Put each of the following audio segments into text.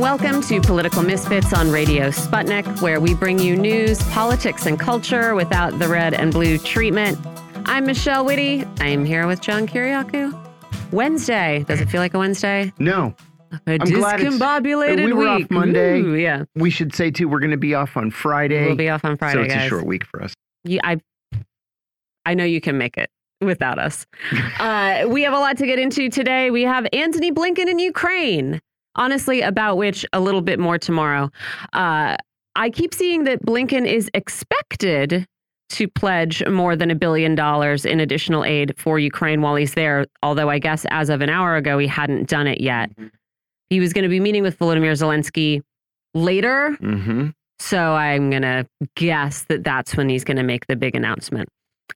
Welcome to Political Misfits on Radio Sputnik, where we bring you news, politics, and culture without the red and blue treatment. I'm Michelle Witte. I am here with John Kiriakou. Wednesday. Does it feel like a Wednesday? No. A I'm glad it's- discombobulated we were off week. Monday. Ooh, yeah. We should say too, we're going to be off on Friday. We'll be off on Friday, so it's guys. a short week for us. you, I, I know you can make it without us. uh, we have a lot to get into today. We have Antony Blinken in Ukraine. Honestly, about which a little bit more tomorrow. Uh, I keep seeing that Blinken is expected to pledge more than a billion dollars in additional aid for Ukraine while he's there. Although I guess as of an hour ago, he hadn't done it yet. He was going to be meeting with Volodymyr Zelensky later. hmm So I'm going to guess that that's when he's going to make the big announcement.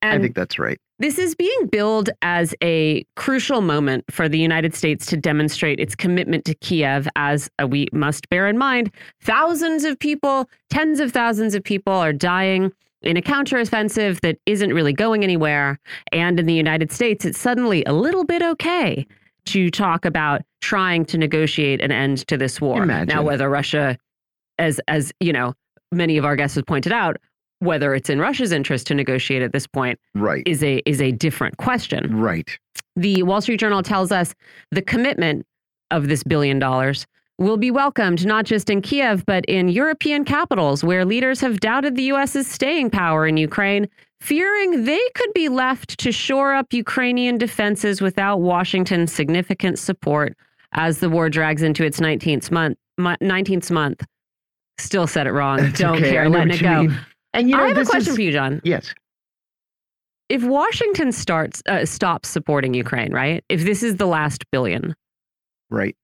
I think that's right. This is being billed as a crucial moment for the United States to demonstrate its commitment to Kiev, as we must bear in mind thousands of people, tens of thousands of people are dying in a counteroffensive that isn't really going anywhere. And in the United States, it's suddenly a little bit okay to talk about trying to negotiate an end to this war. Now, whether Russia, as as you know, many of our guests have pointed out, whether it's in Russia's interest to negotiate at this point Right. is a is a different question. right. The Wall Street Journal tells us the commitment of this billion dollars will be welcomed not just in Kiev but in European capitals where leaders have doubted the US's staying power in Ukraine, fearing they could be left to shore up Ukrainian defenses without Washington's significant support as the war drags into its 19th month. 19th month. Still said it wrong. Don't okay. care. Letting it go. mean. And you know, I have a question is- for you, John Yes. if Washington starts uh, stops supporting Ukraine, right? If this is the last billion, Right.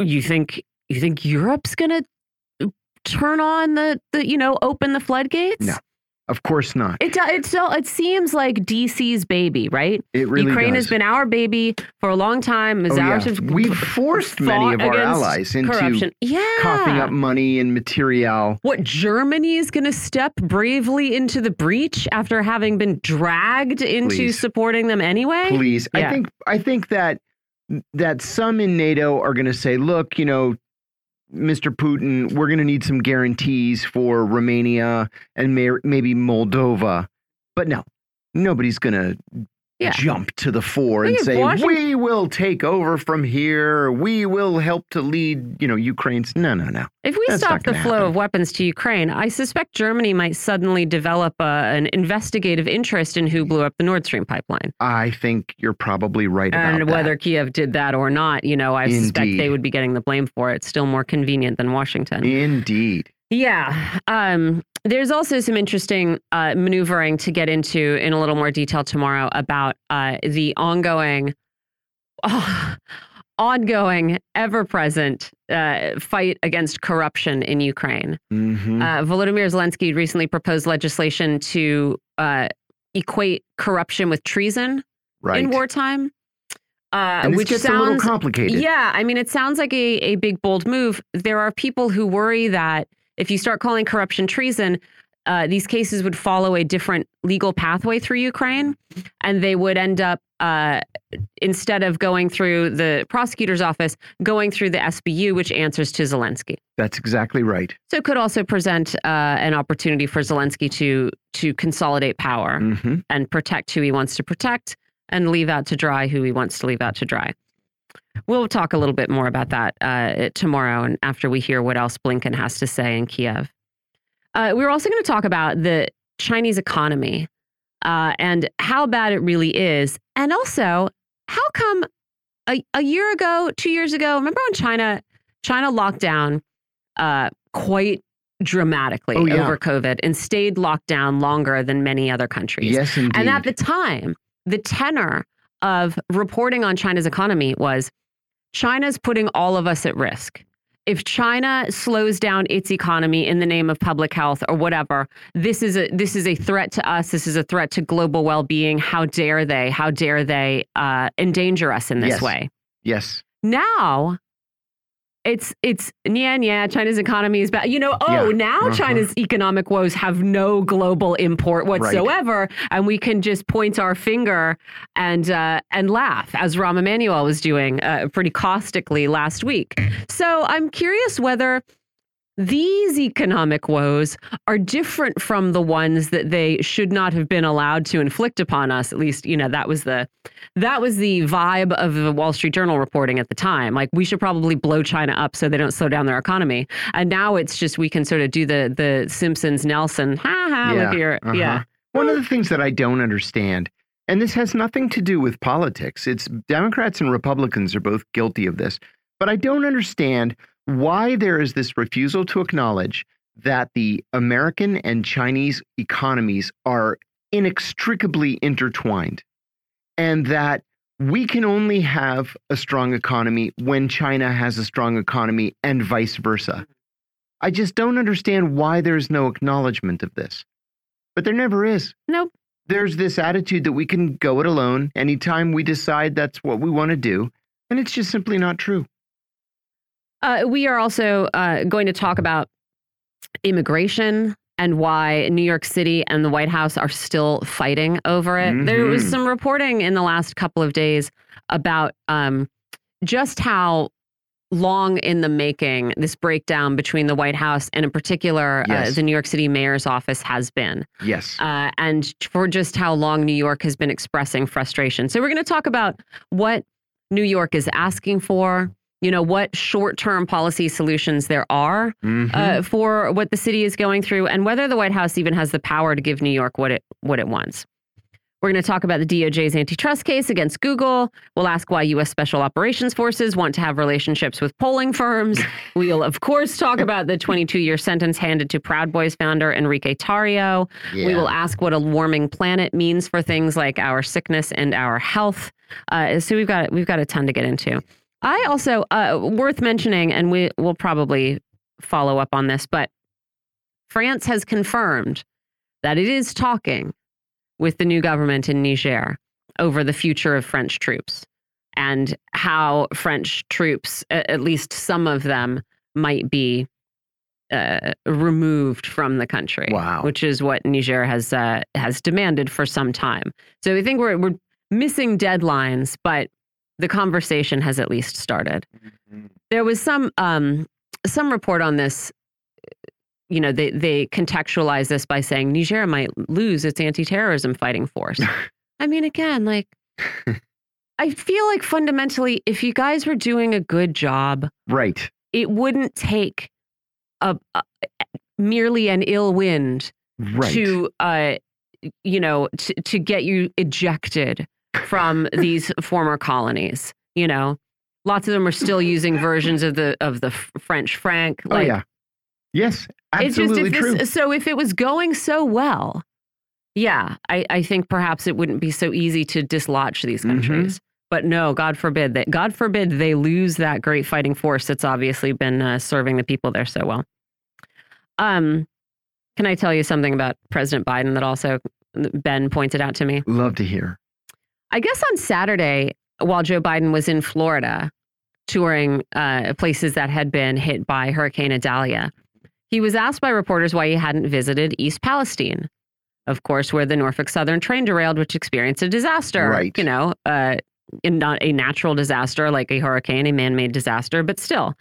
you think you think Europe's gonna turn on the the you know open the floodgates? No. Of course not. It it so it seems like DC's baby, right? It really Ukraine does. has been our baby for a long time. Oh, yeah. We've forced many of our allies into corruption. Yeah. coughing up money and material. What Germany is going to step bravely into the breach after having been dragged into Please. supporting them anyway? Please. Yeah. I think I think that that some in NATO are going to say, look, you know, Mr. Putin, we're going to need some guarantees for Romania and may, maybe Moldova. But no, nobody's going to Yeah. jump to the fore and say, Washington- we will take over from here. We will help to lead, you know, Ukraine's. No, no, no. If we That's stop the flow happen. of weapons to Ukraine, I suspect Germany might suddenly develop a, an investigative interest in who blew up the Nord Stream pipeline. I think you're probably right about And that. whether Kiev did that or not, you know, I suspect they would be getting the blame for it. It's still more convenient than Washington. Indeed. Yeah. Um, there's also some interesting uh, maneuvering to get into in a little more detail tomorrow about uh, the ongoing, ongoing, ever present uh, fight against corruption in Ukraine. hmm Uh, Volodymyr Zelensky recently proposed legislation to uh, equate corruption with treason right. in wartime. Uh, and this which gets sounds a little complicated. yeah, I mean, it sounds like a, a big, bold move. There are people who worry that if you start calling corruption treason, uh, these cases would follow a different legal pathway through Ukraine, and they would end up uh, instead of going through the prosecutor's office, going through the SBU, which answers to Zelensky. That's exactly right. So it could also present uh, an opportunity for Zelensky to to consolidate power hmm and protect who he wants to protect and leave out to dry who he wants to leave out to dry. We'll talk a little bit more about that uh, tomorrow and after we hear what else Blinken has to say in Kiev. Uh, we're also going to talk about the Chinese economy uh, and how bad it really is. And also, how come a, a year ago, two years ago, remember when China China locked down uh, quite dramatically Oh, yeah. over COVID and stayed locked down longer than many other countries? Yes, indeed. And at the time, the tenor of reporting on China's economy was China's putting all of us at risk. If China slows down its economy in the name of public health or whatever, this is a this is a threat to us. This is a threat to global well-being. How dare they? How dare they uh, endanger us in this Yes. way? yes. Now, it's it's yeah yeah China's economy is bad. You know, oh Yeah, now uh-huh. China's economic woes have no global import whatsoever, and we can just point our finger and uh, and laugh as Rahm Emanuel was doing uh, pretty caustically last week. So I'm curious whether these economic woes are different from the ones that they should not have been allowed to inflict upon us. At least you know that was the that was the vibe of the wall street journal reporting at the time. Like we should probably blow china up so they don't slow down their economy. And now it's just we can sort of do the the simpsons nelson ha ha look here. uh-huh. yeah. One of the things that I don't understand, and this has nothing to do with politics, it's Democrats and Republicans are both guilty of this, but I don't understand why there is this refusal to acknowledge that the American and Chinese economies are inextricably intertwined and that we can only have a strong economy when China has a strong economy and vice versa. Mm-hmm. I just don't understand why there's no acknowledgement of this. But there never is. nope There's this attitude that we can go it alone anytime we decide that's what we want to do. And it's just simply not true. Uh, we are also uh, going to talk about immigration and why New York City and the White House are still fighting over it. There was Mhm. some reporting in the last couple of days about um, just how long in the making this breakdown between the White House and in particular uh, the New York City mayor's office has been Yes. uh, and for just how long New York has been expressing frustration. So we're going to talk about what New York is asking for, you know, what short-term policy solutions there are Mhm. uh, for what the city is going through, and whether the White House even has the power to give New York what it what it wants. We're going to talk about the DOJ's antitrust case against Google. We'll ask why U.S. Special Operations Forces want to have relationships with polling firms. We'll, of course, talk about the 22 year sentence handed to Proud Boys founder Enrique Tarrio. We will ask what a warming planet means for things like our sickness and our health. Uh, so we've got we've got a ton to get into. I also uh, worth mentioning, and we will probably follow up on this, but France has confirmed that it is talking with the new government in Niger over the future of French troops and how French troops, at least some of them, might be uh, removed from the country. Wow. which is what Niger has uh, has demanded for some time. So I think we're we're missing deadlines, but the conversation has at least started. There was some um, some report on this. You know, they they contextualize this by saying Niger might lose its anti-terrorism fighting force. I mean, again, like I feel like fundamentally, if you guys were doing a good job, Right. it wouldn't take a, a merely an ill wind Right. to uh you know to, to get you ejected from these former colonies you know lots of them are still using versions of the of the french franc oh, like yeah. Yes. it's just Absolutely if true. this, so if it was going so well yeah i i think perhaps it wouldn't be so easy to dislodge these Mhm. countries but no god forbid that god forbid they lose that great fighting force that's obviously been uh, serving the people there so well um can i tell you something about president biden that also ben pointed out to me Love to hear. I guess on Saturday, while Joe Biden was in Florida touring uh, places that had been hit by Hurricane Idalia, he was asked by reporters why he hadn't visited East Palestine, of course, where the Norfolk Southern train derailed, which experienced a disaster. Right. You know, uh, not a natural disaster like a hurricane, a man made disaster, but still.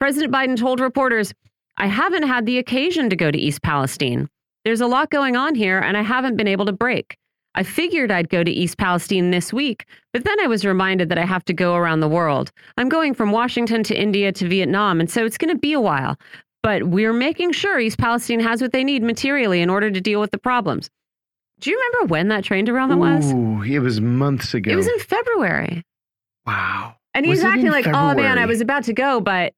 President Biden told reporters, I haven't had the occasion to go to East Palestine. There's a lot going on here, and I haven't been able to break. I figured I'd go to East Palestine this week, but then I was reminded that I have to go around the world. I'm going from Washington to India to Vietnam, and so it's going to be a while. But we're making sure East Palestine has what they need materially in order to deal with the problems. Do you remember when that train derailment was? Ooh, it was months ago. It was in February. wow. And he's acting in like, oh man, I was about to go, but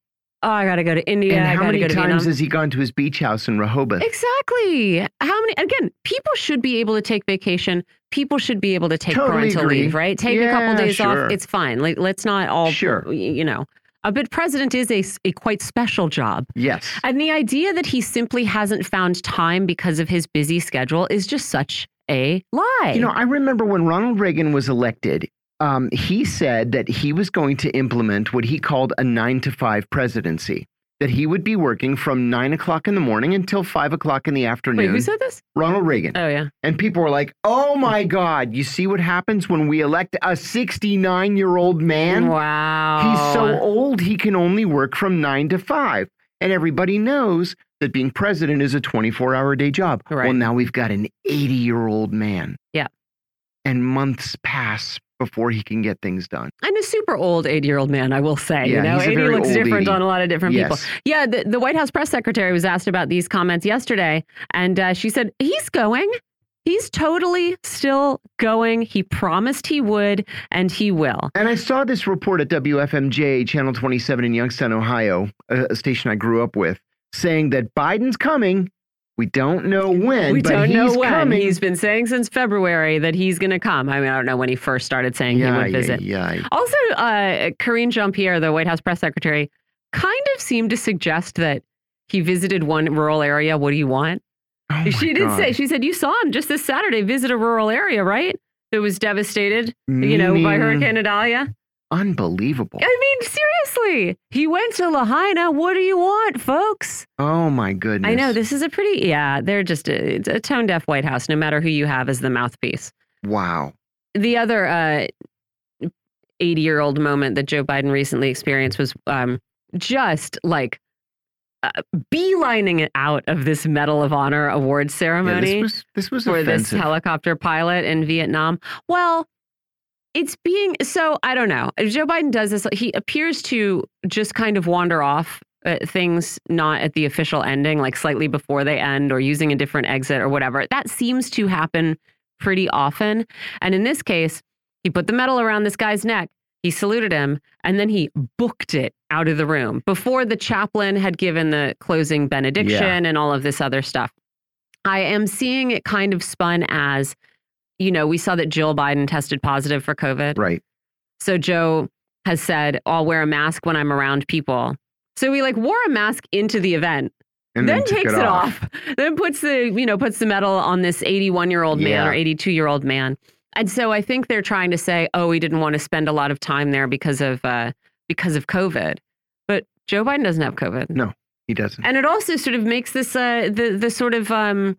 oh, I got to go to India. and how many go to times Vietnam. has he gone to his beach house in Rehoboth? Exactly. How many? Again, people should be able to take vacation. People should be able to take Totally parental agree. leave, right? Take a couple days sure. off. It's fine. Like, let's not all, Sure. you know. Uh, but president is a, a quite special job. Yes. And the idea that he simply hasn't found time because of his busy schedule is just such a lie. You know, I remember when Ronald Reagan was elected, um, he said that he was going to implement what he called a nine to five presidency. That he would be working from nine o'clock in the morning until five o'clock in the afternoon. Wait, who said this? Ronald Reagan. Oh, yeah. And people were like, oh my God, you see what happens when we elect a 69 year old man? Wow. He's so old, he can only work from nine to five. And everybody knows that being president is a 24 hour day job. Right. Well, now we've got an 80 year old man. Yeah. And months pass before he can get things done. I'm a super old 80 year old man, I will say. Yeah, you know, he's a 80 very looks different 80. on a lot of different people. Yeah, the, the White House press secretary was asked about these comments yesterday, and uh, she said, he's going. He's totally still going. He promised he would, and he will. And I saw this report at WFMJ, Channel 27 in Youngstown, Ohio, a, a station I grew up with, saying that Biden's coming. We don't know when, we but don't he's know when. coming. He's been saying since February that he's going to come. I mean, I don't know when he first started saying he would visit. yeah, yeah. Also, uh, Karine Jean Pierre, the White House press secretary, kind of seemed to suggest that he visited one rural area. What do you want? Oh she did God. say, she said, you saw him just this Saturday visit a rural area, right? That was devastated, you know, by Hurricane Idalia. Unbelievable. I mean, seriously, he went to Lahaina. What do you want, folks? Oh my goodness. I know this is a pretty, yeah, they're just a, it's a tone deaf White House, no matter who you have as the mouthpiece. Wow. The other uh, 80 year old moment that Joe Biden recently experienced was um, just like uh, beelining it out of this Medal of Honor award Yeah, ceremony this was this was for this helicopter pilot in Vietnam. Well, it's being so, I don't know. Joe Biden does this, he appears to just kind of wander off. Uh, things not at the official ending, like slightly before they end, or using a different exit or whatever. That seems to happen pretty often. And in this case, he put the medal around this guy's neck. He saluted him and then he booked it out of the room before the chaplain had given the closing benediction and all of this other stuff. I am seeing it kind of spun as, you know, we saw that Jill Biden tested positive for COVID. right. So Joe has said, I'll wear a mask when I'm around people. So he like wore a mask into the event And then, then, takes it, off. then puts the you know puts the medal on this 81 year old man Yeah. or 82 year old man and so i think they're trying to say oh he didn't want to spend a lot of time there because of uh because of covid but joe biden doesn't have covid No. He doesn't. and it also sort of makes this uh the the sort of um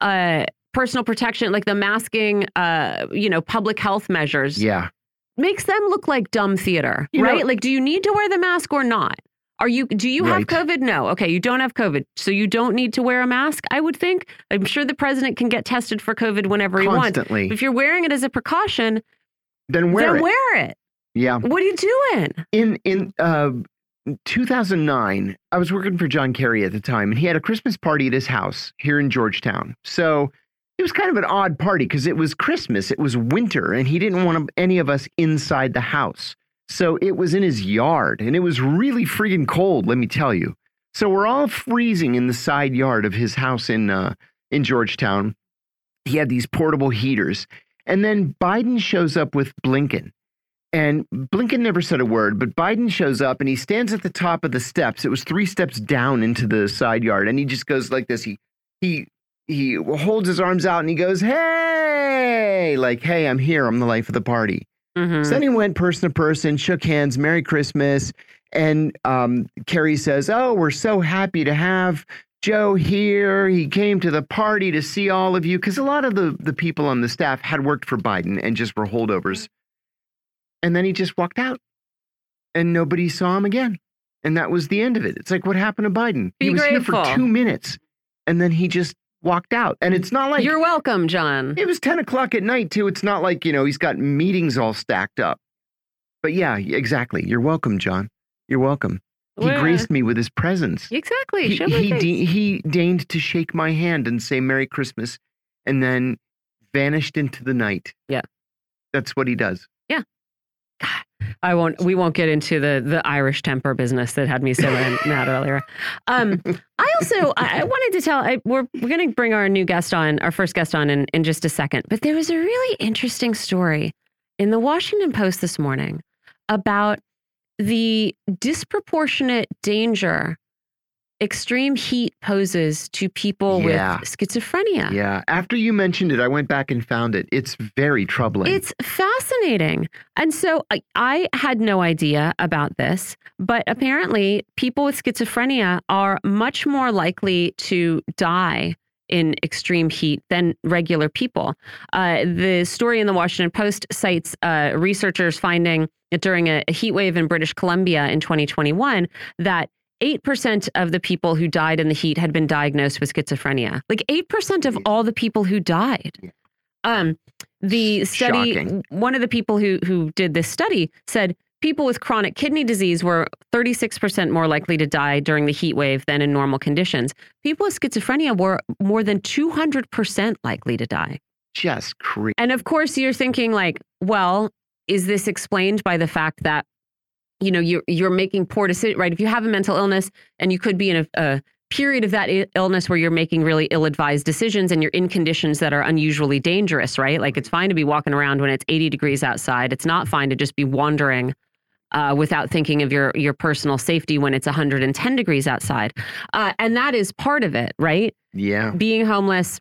uh personal protection like the masking uh you know public health measures yeah. makes them look like dumb theater, You know- right? like, do you need to wear the mask or not? Are you? Do you have COVID? No. Okay, you don't have COVID, so you don't need to wear a mask. I would think. I'm sure the president can get tested for COVID whenever he wants. Constantly. If you're wearing it as a precaution, Then wear then it. wear it. Yeah. What are you doing? In in uh 2009, I was working for John Kerry at the time, and he had a Christmas party at his house here in Georgetown. So it was kind of an odd party because it was Christmas, it was winter, and he didn't want any of us inside the house. So it was in his yard, and it was really freaking cold, let me tell you. So we're all freezing in the side yard of his house in uh, in Georgetown. He had these portable heaters, and then Biden shows up with Blinken. And Blinken never said a word, but Biden shows up and he stands at the top of the steps. It was three steps down into the side yard, and he just goes like this. He he he holds his arms out and he goes, "Hey!" Like, "Hey, I'm here. I'm the life of the party." Mhm. So then he went person to person, shook hands, Merry Christmas. And um, Kerry says, Oh, we're so happy to have Joe here. He came to the party to see all of you. Because a lot of the, the people on the staff had worked for Biden and just were holdovers. And then he just walked out and nobody saw him again. And that was the end of it. It's like, what happened to Biden? Be he was here for two minutes and then he just walked out. And it's not like You're welcome, John. it was 10 o'clock at night, too. It's not like, you know, he's got meetings all stacked up. But yeah, exactly. You're welcome, John. You're welcome. He Well, graced me with his presence. Exactly. He, he, de- he deigned to shake my hand and say Merry Christmas and then vanished into the night. Yeah. That's what he does. I won't. We won't get into the the Irish temper business that had me so mad earlier. Um, I also I I wanted to tell. I, we're we're going to bring our new guest on, our first guest on in in just a second. But there was a really interesting story in the Washington Post this morning about the disproportionate danger extreme heat poses to people Yeah. with schizophrenia. Yeah. After you mentioned it, I went back and found it. It's very troubling. It's fascinating. And so I, I had no idea about this, but apparently people with schizophrenia are much more likely to die in extreme heat than regular people. Uh, the story in the Washington Post cites uh, researchers finding that during a, a heat wave in British Columbia in 2021 that 8% of the people who died in the heat had been diagnosed with schizophrenia. Like 8% of all the people who died. Um, the study, Shocking. one of the people who who did this study said people with chronic kidney disease were 36% more likely to die during the heat wave than in normal conditions. People with schizophrenia were more than 200% likely to die. just crazy. And of course, you're thinking like, well, is this explained by the fact that you know you're you're making poor decisions, right? If you have a mental illness and you could be in a, a period of that illness where you're making really ill-advised decisions and you're in conditions that are unusually dangerous, right? Like it's fine to be walking around when it's 80 degrees outside. It's not fine to just be wandering uh, without thinking of your your personal safety when it's 110 degrees outside, uh, and that is part of it, right? Yeah. being homeless,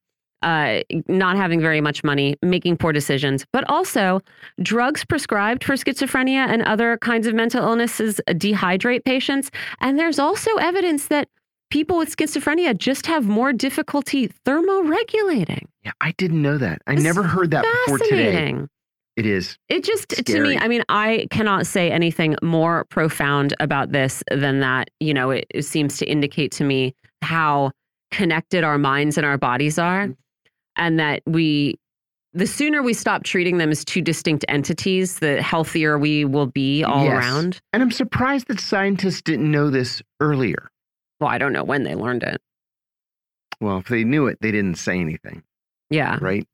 uh, not having very much money, making poor decisions, but also drugs prescribed for schizophrenia and other kinds of mental illnesses dehydrate patients. And there's also evidence that people with schizophrenia just have more difficulty thermoregulating. Yeah. I didn't know that. I It's never heard that before today. Fascinating. It is. It just, to me, I mean, I cannot say anything more profound about this than that. You know, it, it seems to indicate to me how connected our minds and our bodies are, and that we, the sooner we stop treating them as two distinct entities, the healthier we will be all Yes. around. And I'm surprised that scientists didn't know this earlier. Well, I don't know when they learned it. Well, if they knew it, they didn't say anything, Yeah. right?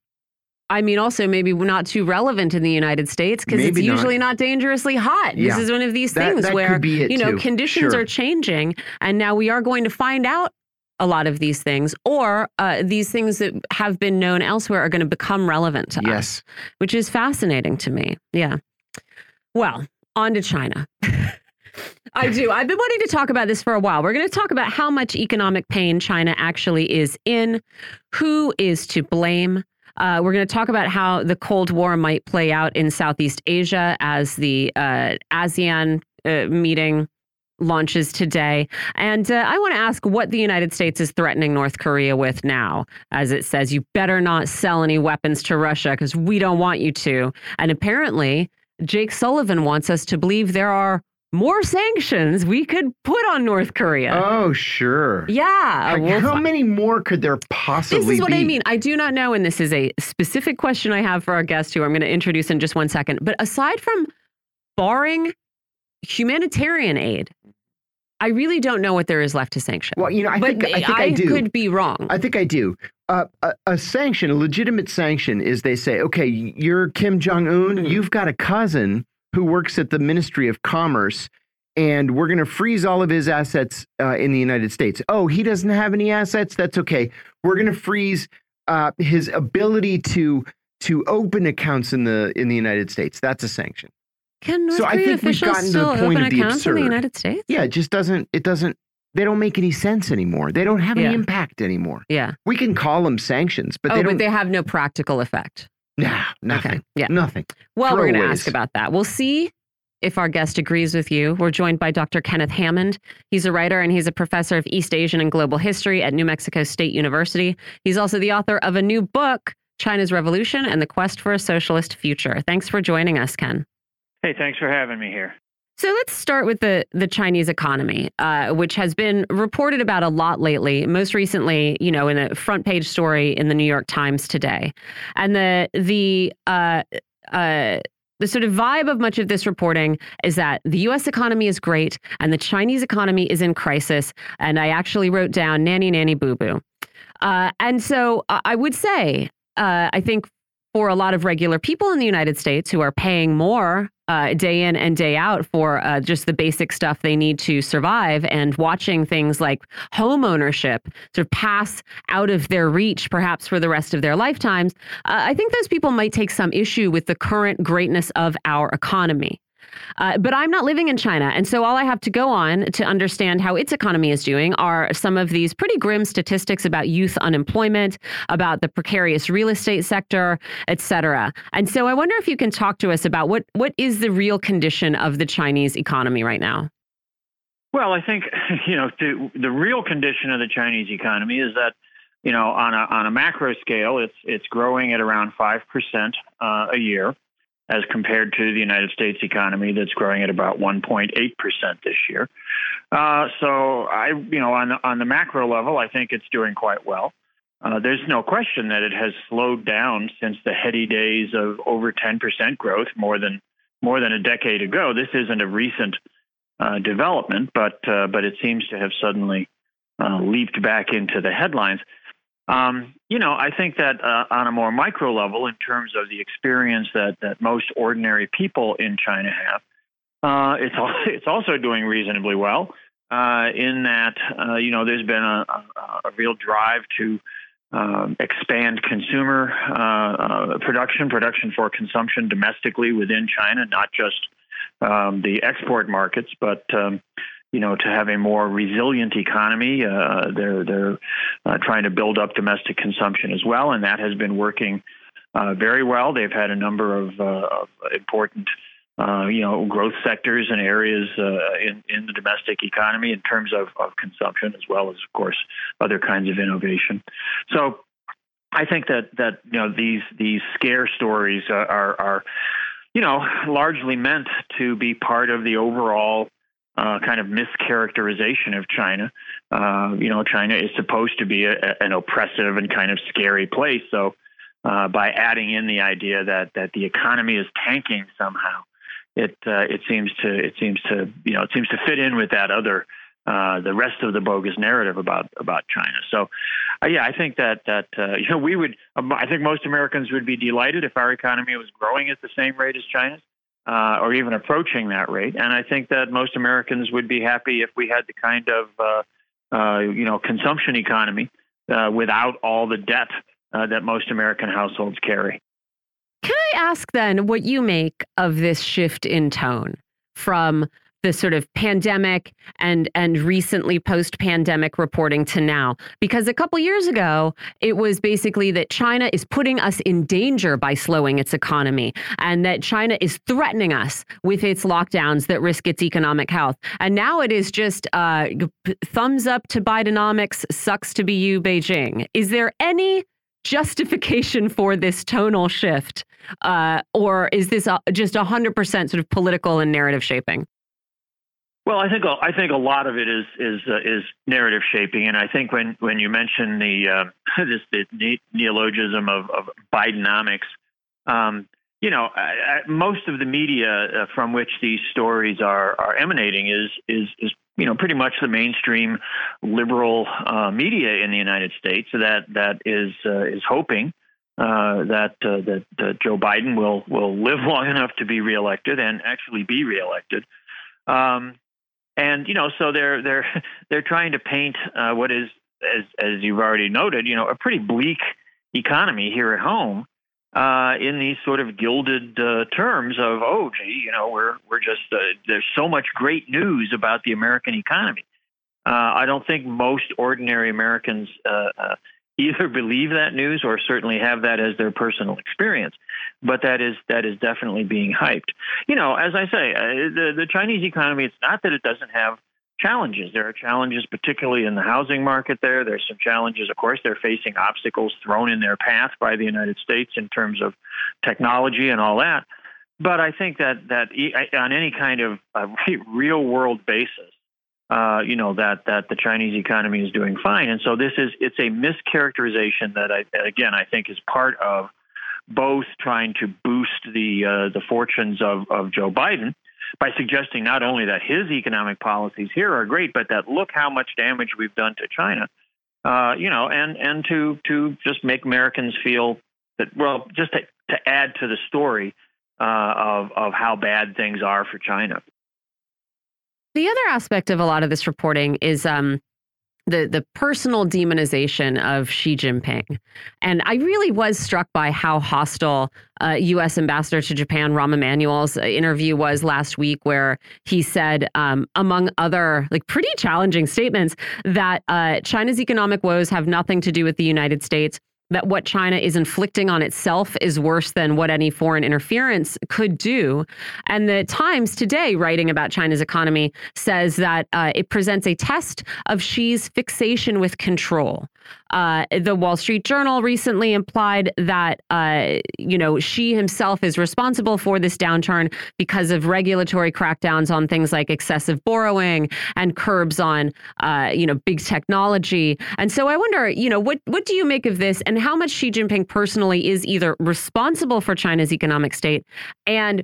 I mean, also maybe not too relevant in the United States because it's Maybe not. usually not dangerously hot. Yeah. This is one of these That, things that where could be it you know, too. conditions Sure. are changing, and now we are going to find out a lot of these things, or uh, these things that have been known elsewhere are going to become relevant to us, Yes. which is fascinating to me. Yeah. Well, on to China. I do. I've been wanting to talk about this for a while. We're going to talk about how much economic pain China actually is in, who is to blame. Uh, we're going to talk about how the Cold War might play out in Southeast Asia as the uh, ASEAN uh, meeting launches today. And uh, I want to ask what the United States is threatening North Korea with now, as it says, you better not sell any weapons to Russia because we don't want you to. And apparently, Jake Sullivan wants us to believe there are more sanctions we could put on North Korea. Oh, sure. yeah. Like, how many more could there possibly be? this is what be? I mean. I do not know, and this is a specific question I have for our guest, who I'm going to introduce in just one second. But aside from barring humanitarian aid, I really don't know what there is left to sanction. Well, you know, I but think I, think I, do. could be wrong. I think I do. Uh, a, a sanction, a legitimate sanction, is they say, okay, you're Kim Jong Un. Mhm. You've got a cousin who works at the Ministry of Commerce, and we're going to freeze all of his assets uh, in the United States. Oh, he doesn't have any assets. That's okay. We're going to freeze uh, his ability to to open accounts in the in the United States. That's a sanction. Can North So I Korean think we've officials gotten to the still point open of the accounts in absurd. the United States? Yeah, it just doesn't. It doesn't. They don't make any sense anymore. They don't have Yeah. any impact anymore. Yeah. We can call them sanctions, but oh, they but don't. they have no practical effect. Nah, nothing. Okay. Yeah. Nothing. Well, we're going to ask about that. We'll see if our guest agrees with you. We're joined by Dr. Kenneth Hammond. He's a writer and he's a professor of East Asian and Global History at New Mexico State University. He's also the author of a new book, China's Revolution and the Quest for a Socialist Future. Thanks for joining us, Ken. Hey, thanks for having me here. So let's start with the the Chinese economy, uh, which has been reported about a lot lately. Most recently, you know, in a front page story in the New York Times today, and the the uh, uh, the sort of vibe of much of this reporting is that the U.S. economy is great and the Chinese economy is in crisis. And I actually wrote down nanny nanny boo boo. Uh, and so I would say, uh, I think for a lot of regular people in the United States who are paying more uh, day in and day out for uh, just the basic stuff they need to survive and watching things like home ownership sort of pass out of their reach, perhaps for the rest of their lifetimes, uh, I think those people might take some issue with the current greatness of our economy. Uh, but I'm not living in China. And so all I have to go on to understand how its economy is doing are some of these pretty grim statistics about youth unemployment, about the precarious real estate sector, et cetera. And so I wonder if you can talk to us about what, what is the real condition of the Chinese economy right now? Well, I think you know the, the real condition of the Chinese economy is that you know on a on a macro scale, it's it's growing at around five percent uh, a year, as compared to the United States economy that's growing at about 1.8 percent this year. Uh, so I you know on on the macro level, I think it's doing quite well. Uh, there's no question that it has slowed down since the heady days of over 10% growth more than more than a decade ago. This isn't a recent uh, development, but uh, but it seems to have suddenly uh, leaped back into the headlines. Um, you know, I think that uh, on a more micro level, in terms of the experience that that most ordinary people in China have, uh, it's it's also doing reasonably well. Uh, in that, you know, there's been a, a, a real drive to um, expand consumer uh, uh, production, production for consumption domestically within China, not just um, the export markets, but um, you know, to have a more resilient economy. Uh, they're they're uh, trying to build up domestic consumption as well, and that has been working uh, very well. They've had a number of, uh, important. Uh, you know, growth sectors and areas uh, in, in the domestic economy in terms of, of consumption, as well as, of course, other kinds of innovation. So, I think that that you know these these scare stories are are you know, largely meant to be part of the overall uh, kind of mischaracterization of China. Uh, you know, China is supposed to be a, an oppressive and kind of scary place. So, uh, by adding in the idea that that the economy is tanking somehow, it uh, it seems to it seems to you know it seems to fit in with that other uh, the rest of the bogus narrative about about China. So, uh, yeah, I think that that you know we would. Um, I think most Americans would be delighted if our economy was growing at the same rate as China's, uh, or even approaching that rate. And I think that most Americans would be happy if we had the kind of uh, uh, you know consumption economy without all the debt that most American households carry. Can I ask then what you make of this shift in tone from the sort of pandemic and and recently post pandemic reporting to now. Because a couple years ago it was basically that China is putting us in danger by slowing its economy and that China is threatening us with its lockdowns that risk its economic health. And now it is just uh, thumbs up to Bidenomics sucks to be you Beijing. Is there any justification for this tonal shift uh, or is this a, just 100% sort of political and narrative shaping well, I think I think a lot of it is is uh, is narrative shaping, and I think when when you mention the uh, this the neologism of, of Bidenomics, um, you know, I, I, most of the media uh, from which these stories are are emanating is is is you know pretty much the mainstream liberal uh, media in the United States that that is uh, is hoping. Uh, that that Joe Biden will will live long enough to be reelected and actually be reelected. Um, and you know, so they're they're they're trying to paint uh, what is, as as you've already noted, you know, a pretty bleak economy here at home uh, in these sort of gilded uh, terms of, oh, gee, you know, we're we're just uh, there's so much great news about the American economy. Uh, I don't think most ordinary Americans uh, uh, either believe that news or certainly have that as their personal experience. But that is that is definitely being hyped. You know, as I say, uh, the the Chinese economy. It's not that it doesn't have challenges. There are challenges, particularly in the housing market. There, there's some challenges. Of course, they're facing obstacles thrown in their path by the United States in terms of technology and all that. But I think that that on any kind of real world basis, uh, you know that that the Chinese economy is doing fine, and so this is it's a mischaracterization that I again I think is part of both trying to boost the uh, the fortunes of of Joe Biden by suggesting not only that his economic policies here are great, but that look how much damage we've done to China, uh, you know, and and to to just make Americans feel that well, just to, to add to the story uh, of of how bad things are for China. The other aspect of a lot of this reporting is um, the the personal demonization of Xi Jinping. And I really was struck by how hostile uh, U.S. Ambassador to Japan Rahm Emanuel's interview was last week, where he said, um, among other like pretty challenging statements, that uh, China's economic woes have nothing to do with the United States that what China is inflicting on itself is worse than what any foreign interference could do. And the Times today, writing about China's economy, says that uh, it presents a test of Xi's fixation with control. Uh, the Wall Street Journal recently implied that, uh, you know, Xi himself is responsible for this downturn because of regulatory crackdowns on things like excessive borrowing and curbs on, uh, you know, big technology. And so I wonder, you know, what what do you make of this, and how much Xi Jinping personally is either responsible for China's economic state and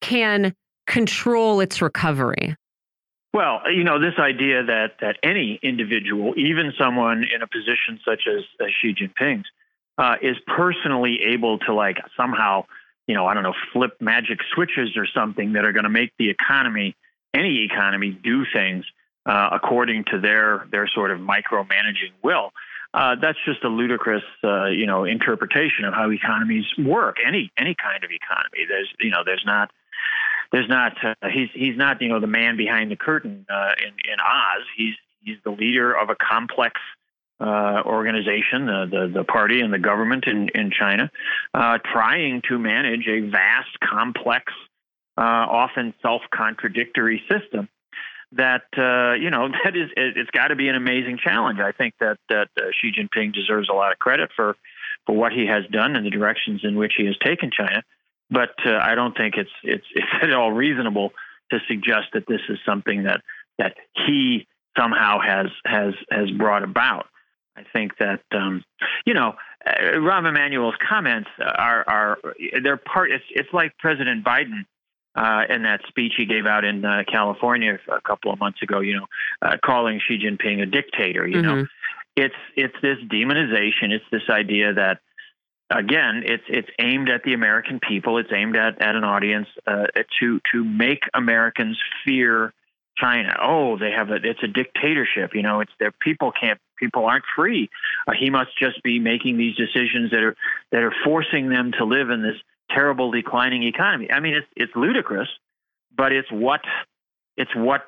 can control its recovery? Well, you know, this idea that that any individual, even someone in a position such as, as Xi Jinping's, uh, is personally able to like somehow, you know, I don't know, flip magic switches or something that are going to make the economy, any economy, do things uh, according to their their sort of micromanaging will. Uh, that's just a ludicrous, uh, you know, interpretation of how economies work. Any any kind of economy. There's, you know, there's not there's not uh, he's he's not you know the man behind the curtain uh, in in Oz. He's he's the leader of a complex uh, organization, the, the, party and the government in in China, uh, trying to manage a vast, complex, uh, often self contradictory system. That uh, you know that is it, has got to be an amazing challenge. I think that that Xi Jinping deserves a lot of credit for for what he has done and the directions in which he has taken China but uh, I don't think it's it's it's at all reasonable to suggest that this is something that that he somehow has has has brought about. I think that um, you know uh, Rahm Emanuel's comments are are they're part. It's it's like President Biden uh, in that speech he gave out in uh, California a couple of months ago. You know, uh, calling Xi Jinping a dictator. You mm-hmm. know, it's it's this demonization. It's this idea that again, it's it's aimed at the American people. It's aimed at, at an audience uh, to to make Americans fear China. Oh, they have a it's a dictatorship. You know, it's their people can't people aren't free. Uh, he must just be making these decisions that are that are forcing them to live in this terrible declining economy. I mean, it's it's ludicrous, but it's what it's what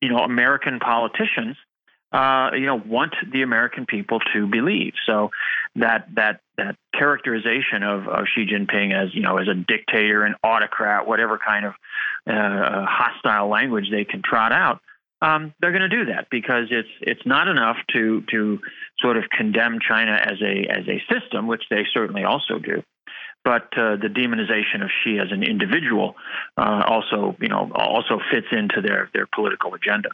you know American politicians uh, you know, want the American people to believe. So that that that characterization of, of Xi Jinping as you know as a dictator, an autocrat, whatever kind of uh, hostile language they can trot out, um, they're going to do that because it's it's not enough to to sort of condemn China as a as a system, which they certainly also do. But uh, the demonization of Xi as an individual uh, also, you know, also fits into their their political agenda.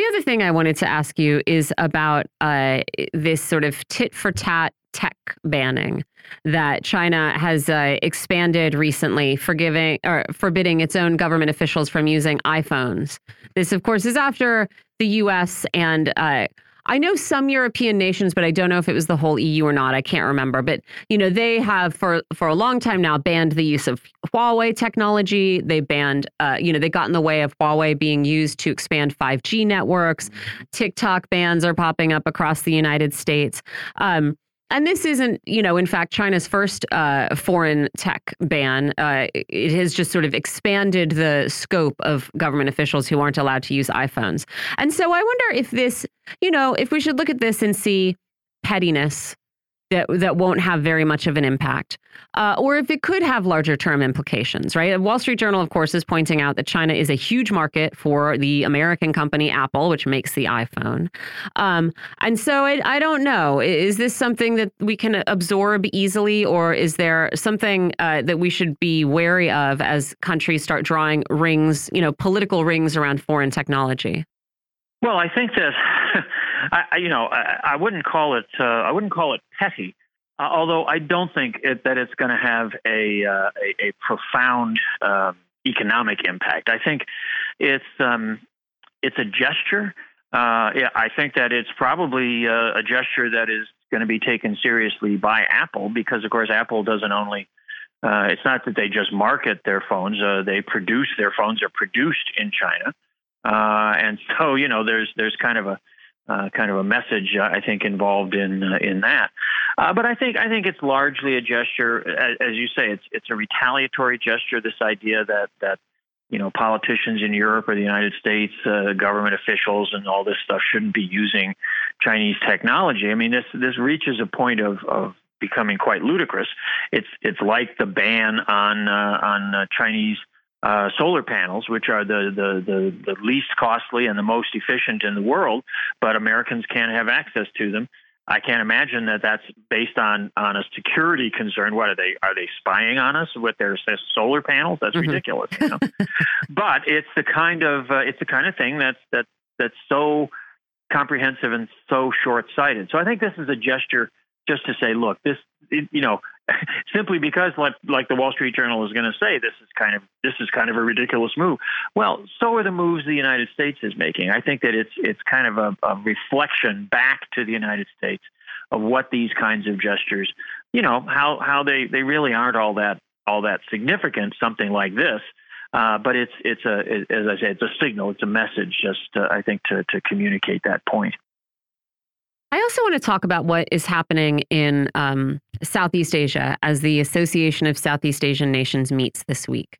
The other thing I wanted to ask you is about uh, this sort of tit for tat tech banning that China has uh, expanded recently, forgiving or forbidding its own government officials from using iPhones. This, of course, is after the U.S. and uh, I know some European nations, but I don't know if it was the whole EU or not. I can't remember. But you know, they have for for a long time now banned the use of Huawei technology. They banned, uh, you know, they got in the way of Huawei being used to expand 5G networks. TikTok bans are popping up across the United States. Um, and this isn't, you know, in fact, China's first uh, foreign tech ban. Uh, it has just sort of expanded the scope of government officials who aren't allowed to use iPhones. And so I wonder if this, you know, if we should look at this and see pettiness that that won't have very much of an impact, uh, or if it could have larger term implications, right? The Wall Street Journal, of course, is pointing out that China is a huge market for the American company Apple, which makes the iPhone. Um, and so I, I, don't know, is this something that we can absorb easily, or is there something uh, that we should be wary of as countries start drawing rings, you know, political rings around foreign technology? Well, I think that I, you know I, I, wouldn't call it uh, I wouldn't call it petty, uh, although I don't think it, that it's going to have a, uh, a, a profound um, economic impact. I think it's um, it's a gesture. Uh, yeah, I think that it's probably uh, a gesture that is going to be taken seriously by Apple because, of course, Apple doesn't only uh, it's not that they just market their phones; they produce their phones are produced in China. Uh, and so, you know, there's there's kind of a uh, kind of a message, uh, I think, involved in uh, in that. Uh, but I think I think it's largely a gesture, as, as, you say, it's it's a retaliatory gesture. This idea that that you know politicians in Europe or the United States, government officials, and all this stuff shouldn't be using Chinese technology. I mean, this this reaches a point of of becoming quite ludicrous. It's it's like the ban on on Chinese uh, solar panels, which are the, the, the, the, least costly and the most efficient in the world, but Americans can't have access to them. I can't imagine that that's based on on a security concern. What are they? Are they spying on us with their solar panels? That's mm-hmm. ridiculous. You know? but it's the kind of uh, it's the kind of thing that's that that's so comprehensive and so short sighted. So I think this is a gesture just to say, look, this you know simply because like like the Wall Street Journal is going to say this is kind of this is kind of a ridiculous move. Well, so are the moves the United States is making. I think that it's it's kind of a, a reflection back to the United States of what these kinds of gestures, you know, how how they they really aren't all that all that significant. Something like this. Uh, but it's it's a as I say it's a signal, it's a message, just uh, I think to to communicate that point. I also want to talk about what is happening in um, Southeast Asia as the Association of Southeast Asian Nations meets this week.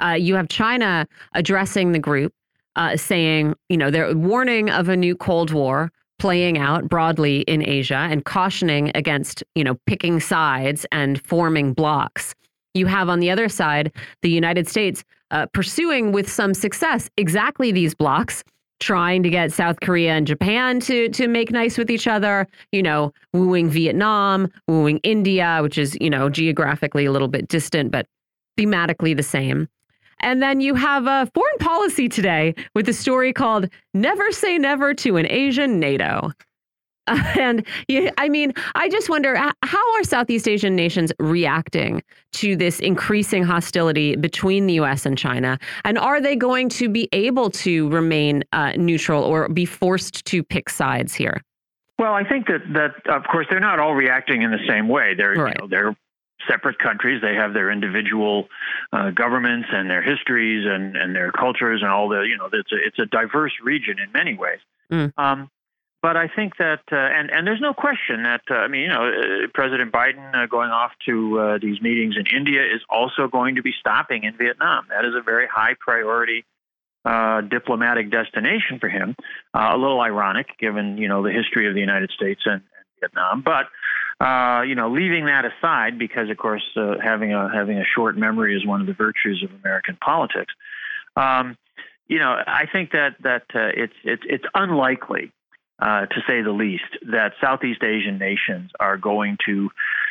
Uh, you have China addressing the group, uh, saying, you know, they're warning of a new Cold War playing out broadly in Asia and cautioning against, you know, picking sides and forming blocks. You have on the other side the United States uh, pursuing with some success exactly these blocks trying to get South Korea and Japan to to make nice with each other, you know, wooing Vietnam, wooing India, which is, you know, geographically a little bit distant but thematically the same. And then you have a foreign policy today with a story called Never Say Never to an Asian NATO. and I mean, I just wonder how are Southeast Asian nations reacting to this increasing hostility between the U.S. and China, and are they going to be able to remain uh, neutral or be forced to pick sides here? Well, I think that that of course they're not all reacting in the same way. They're right. you know, they're separate countries. They have their individual uh, governments and their histories and, and their cultures and all the you know it's a it's a diverse region in many ways. Mm. Um, but I think that, uh, and and there's no question that uh, I mean, you know, uh, President Biden uh, going off to uh, these meetings in India is also going to be stopping in Vietnam. That is a very high priority uh, diplomatic destination for him. a little ironic, given you know the history of the United States and, and Vietnam, but. you know, leaving that aside, because of course having a having a short memory is one of the virtues of American politics. Um, you know, I think that that it's it's it's unlikely uh, to say the least, that Southeast Asian nations are going to,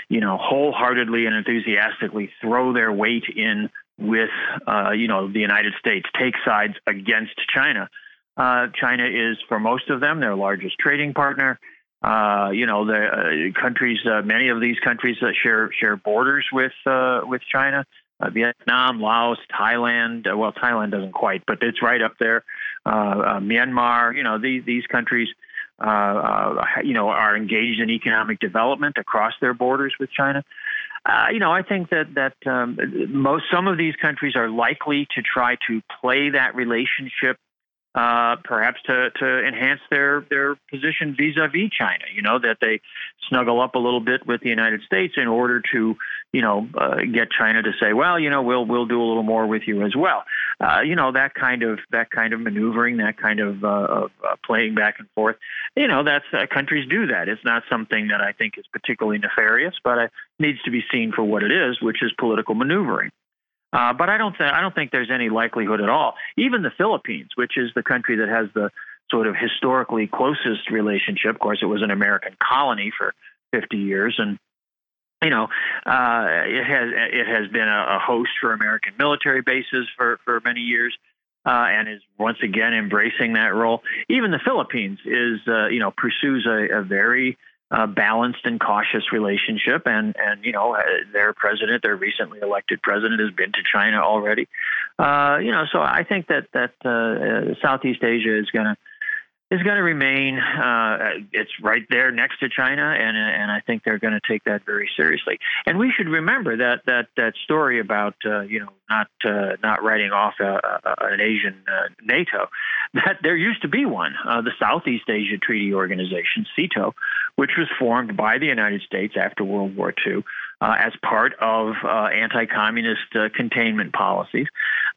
you know, wholeheartedly and enthusiastically throw their weight in with, uh, you know, the United States, take sides against China. Uh, China is, for most of them, their largest trading partner. Uh, you know, the uh, countries, many of these countries share share borders with with China. Vietnam, Laos, Thailand. well, Thailand doesn't quite, but it's right up there. Myanmar. You know, these these countries you know, are engaged in economic development across their borders with China. Uh, you know, I think that that um, most some of these countries are likely to try to play that relationship uh, perhaps to, to enhance their, their position vis-a-vis China. You know that they snuggle up a little bit with the United States in order to, you know, uh, get China to say, well, you know, we'll we'll do a little more with you as well. Uh, you know that kind of that kind of maneuvering, that kind of, uh, of uh, playing back and forth. You know, that's uh, countries do that. It's not something that I think is particularly nefarious, but it needs to be seen for what it is, which is political maneuvering. Uh, but I don't think I don't think there's any likelihood at all. Even the Philippines, which is the country that has the sort of historically closest relationship. Of course, it was an American colony for 50 years, and you know, uh, it has it has been a, a, host for American military bases for for many years, uh, and is once again embracing that role. Even the Philippines is, uh, you know, pursues a, a very uh, balanced and cautious relationship. And and you know uh, their president, their recently elected president, has been to China already. Uh, you know, so I think that that Southeast Asia is going to is going to remain. Uh, it's right there next to China, and and I think they're going to take that very seriously. And we should remember that that that story about uh, you know not uh, not writing off a, a, an Asian uh, NATO. That there used to be one, uh, the Southeast Asia Treaty Organization (SEATO), which was formed by the United States after World War II. Uh, as part of anti-communist containment policies,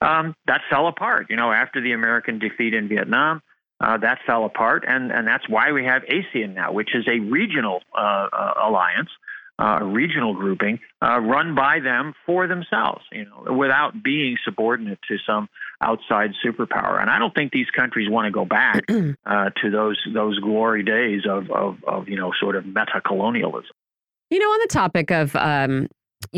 um, that fell apart. You know, after the American defeat in Vietnam, uh, that fell apart, and, and that's why we have ASEAN now, which is a regional uh, uh, alliance, uh, a regional grouping uh, run by them for themselves, you know, without being subordinate to some outside superpower. And I don't think these countries want to go back uh, to those those glory days of, of, of you know sort of meta colonialism. You know, on the topic of um,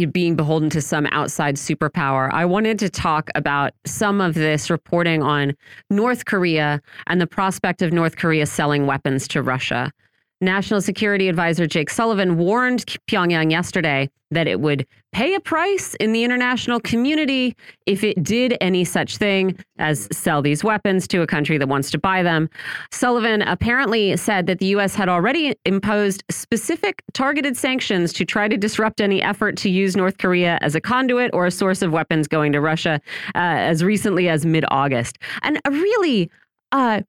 being beholden to some outside superpower, I wanted to talk about some of this reporting on North Korea and the prospect of North Korea selling weapons to Russia. National Security Advisor Jake Sullivan warned Pyongyang yesterday that it would pay a price in the international community if it did any such thing as sell these weapons to a country that wants to buy them. Sullivan apparently said that the U.S. had already imposed specific targeted sanctions to try to disrupt any effort to use North Korea as a conduit or a source of weapons going to Russia uh, as recently as mid August. And really, uh,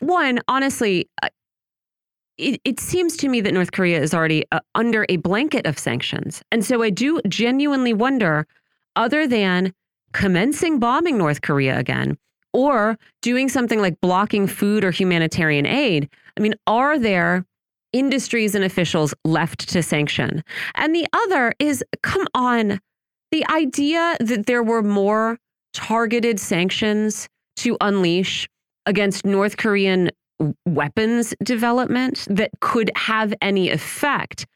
one, honestly, uh, it, it seems to me that North Korea is already uh, under a blanket of sanctions. And so I do genuinely wonder, other than commencing bombing North Korea again or doing something like blocking food or humanitarian aid, I mean, are there industries and officials left to sanction? And the other is come on, the idea that there were more targeted sanctions to unleash against North Korean weapons development that could have any effect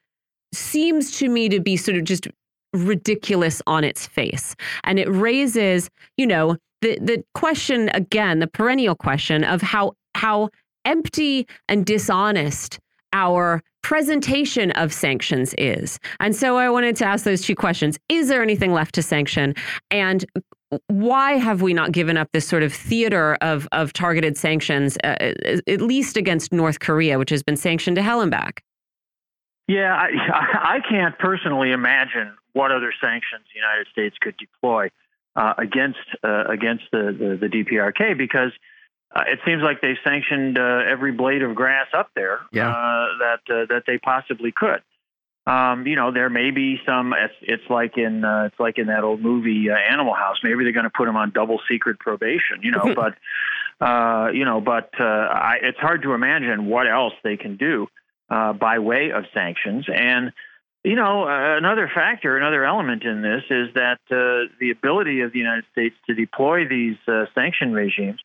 seems to me to be sort of just ridiculous on its face. And it raises, you know, the the question again, the perennial question of how how empty and dishonest our presentation of sanctions is. And so I wanted to ask those two questions. Is there anything left to sanction? And why have we not given up this sort of theater of of targeted sanctions, uh, at least against North Korea, which has been sanctioned to hell and back? Yeah, I, I can't personally imagine what other sanctions the United States could deploy uh, against uh, against the, the, the DPRK because uh, it seems like they've sanctioned uh, every blade of grass up there yeah. Uh, that that they possibly could um, you know, there may be some. It's, it's like in uh, it's like in that old movie uh, Animal House. Maybe they're going to put him on double secret probation. You know, but uh, you know, but uh, I, it's hard to imagine what else they can do uh, by way of sanctions. And you know, uh, another factor, another element in this is that uh, the ability of the United States to deploy these uh, sanction regimes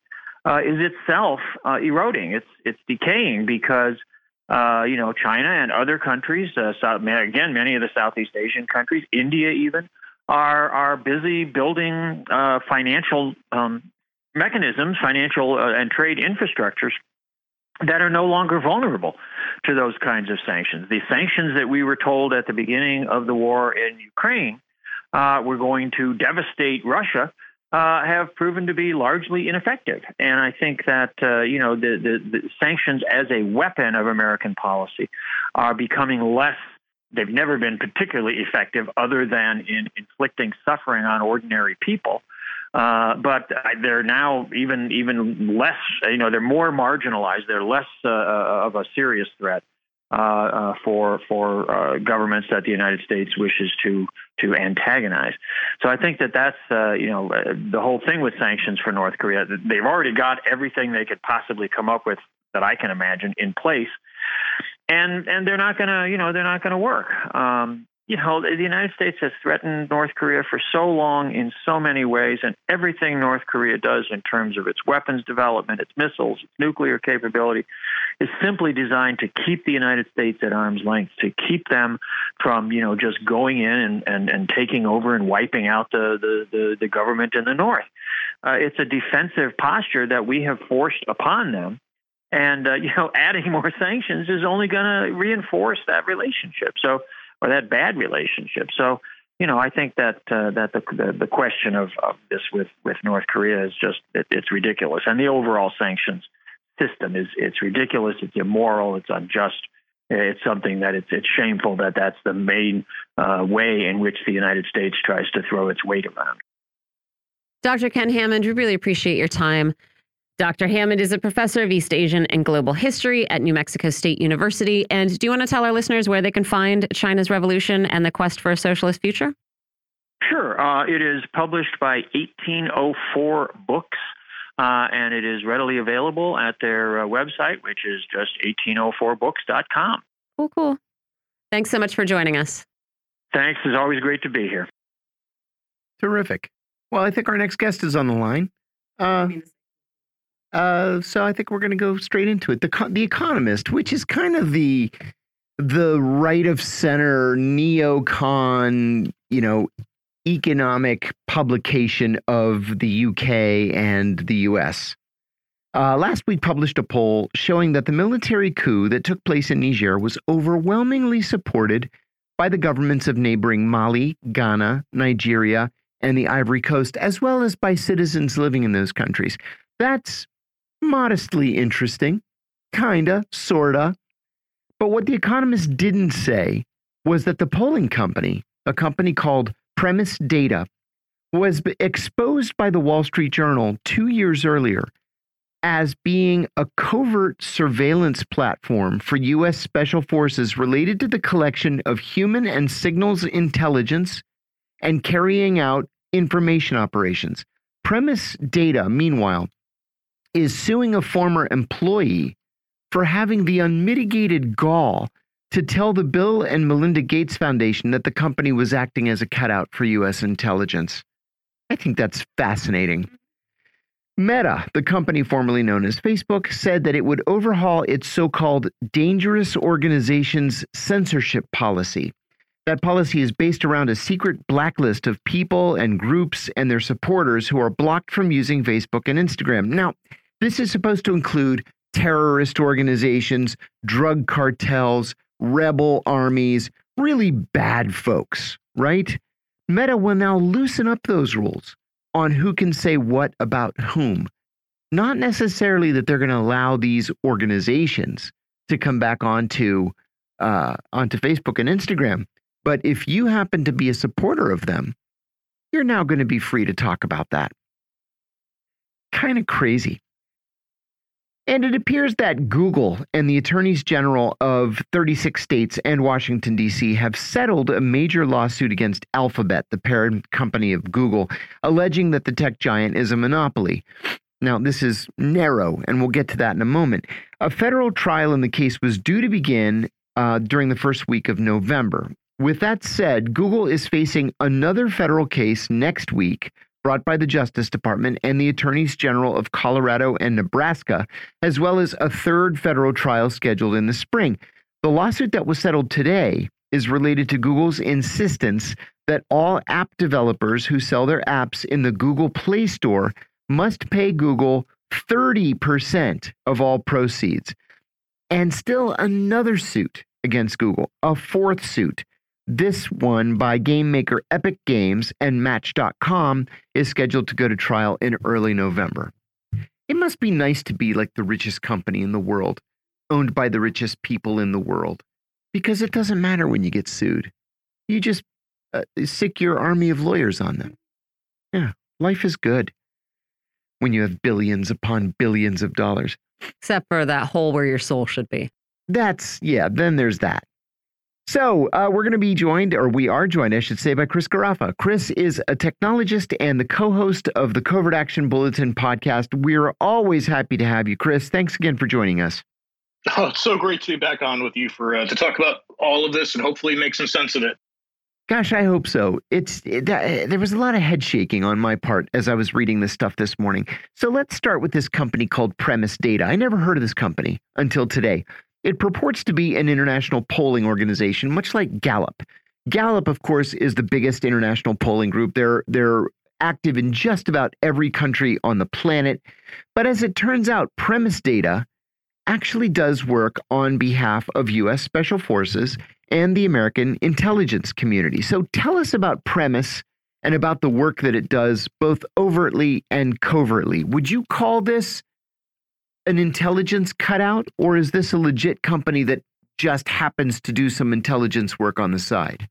uh, is itself uh, eroding. It's it's decaying because uh, you know, China and other countries, uh, South, again, many of the Southeast Asian countries, India even, are are busy building uh, financial um, mechanisms, financial uh, and trade infrastructures that are no longer vulnerable to those kinds of sanctions. The sanctions that we were told at the beginning of the war in Ukraine uh, were going to devastate Russia uh, have proven to be largely ineffective. And I think that uh, you know the, the, the, sanctions as a weapon of American policy are becoming less. They've never been particularly effective, other than in inflicting suffering on ordinary people. Uh, but they're now even even less. You know, they're more marginalized. They're less uh, of a serious threat uh, uh, for for uh, governments that the United States wishes to to antagonize. So I think that that's uh, you know uh, the whole thing with sanctions for North Korea. They've already got everything they could possibly come up with that I can imagine in place, and and they're not going to you know they're not to work. Um, you know, the United States has threatened North Korea for so long in so many ways, and everything North Korea does in terms of its weapons development, its missiles, its nuclear capability, is simply designed to keep the United States at arm's length, to keep them from, you know, just going in and, and, and taking over and wiping out the, the, the, the government in the North. Uh, it's a defensive posture that we have forced upon them. And, uh, you know, adding more sanctions is only going to reinforce that relationship. So, or that bad relationship. So, you know, I think that uh, that the, the, the question of, of this with with North Korea is just it, it's ridiculous, and the overall sanctions system is it's ridiculous, it's immoral, it's unjust. It's something that it's it's shameful that that's the main uh, way in which the United States tries to throw its weight around. Dr. Ken Hammond, we really appreciate your time. Dr. Hammond is a professor of East Asian and Global History at New Mexico State University. And do you want to tell our listeners where they can find China's Revolution and the Quest for a Socialist Future? Sure. Uh, it is published by 1804 Books, uh, and it is readily available at their uh, website, which is just 1804books.com. Cool, cool. Thanks so much for joining us. Thanks. It's always great to be here. Terrific. Well, I think our next guest is on the line. Uh, so I think we're going to go straight into it. The the Economist, which is kind of the the right of center neocon, you know, economic publication of the UK and the US. Uh, last week published a poll showing that the military coup that took place in Niger was overwhelmingly supported by the governments of neighboring Mali, Ghana, Nigeria, and the Ivory Coast, as well as by citizens living in those countries. That's modestly interesting, kinda, sorta. But what The Economist didn't say was that the polling company, a company called Premise Data, was exposed by the Wall Street Journal two years earlier as being a covert surveillance platform for U.S. special forces related to the collection of human and signals intelligence and carrying out information operations. Premise Data, meanwhile, is suing a former employee for having the unmitigated gall to tell the Bill and Melinda Gates Foundation that the company was acting as a cutout for U.S. intelligence. I think that's fascinating. Meta, the company formerly known as Facebook, said that it would overhaul its so called dangerous organizations censorship policy. That policy is based around a secret blacklist of people and groups and their supporters who are blocked from using Facebook and Instagram. Now, this is supposed to include terrorist organizations, drug cartels, rebel armies, really bad folks, right? Meta will now loosen up those rules on who can say what about whom. Not necessarily that they're going to allow these organizations to come back onto uh, onto Facebook and Instagram, but if you happen to be a supporter of them, you're now going to be free to talk about that. Kind of crazy. And it appears that Google and the attorneys general of 36 states and Washington, D.C. have settled a major lawsuit against Alphabet, the parent company of Google, alleging that the tech giant is a monopoly. Now, this is narrow, and we'll get to that in a moment. A federal trial in the case was due to begin uh, during the first week of November. With that said, Google is facing another federal case next week brought by the Justice Department and the Attorneys General of Colorado and Nebraska, as well as a third federal trial scheduled in the spring. The lawsuit that was settled today is related to Google's insistence that all app developers who sell their apps in the Google Play Store must pay Google 30% of all proceeds. And still another suit against Google, a fourth suit this one by game maker Epic Games and Match.com is scheduled to go to trial in early November. It must be nice to be like the richest company in the world, owned by the richest people in the world, because it doesn't matter when you get sued. You just uh, sick your army of lawyers on them. Yeah, life is good when you have billions upon billions of dollars. Except for that hole where your soul should be. That's, yeah, then there's that. So uh, we're going to be joined, or we are joined, I should say, by Chris Garaffa. Chris is a technologist and the co-host of the Covert Action Bulletin podcast. We're always happy to have you, Chris. Thanks again for joining us. Oh, it's so great to be back on with you for uh, to talk about all of this and hopefully make some sense of it. Gosh, I hope so. It's it, uh, there was a lot of head shaking on my part as I was reading this stuff this morning. So let's start with this company called Premise Data. I never heard of this company until today. It purports to be an international polling organization, much like Gallup. Gallup, of course, is the biggest international polling group. They're they're active in just about every country on the planet. But as it turns out, premise data actually does work on behalf of US special forces and the American intelligence community. So tell us about premise and about the work that it does both overtly and covertly. Would you call this an intelligence cutout, or is this a legit company that just happens to do some intelligence work on the side?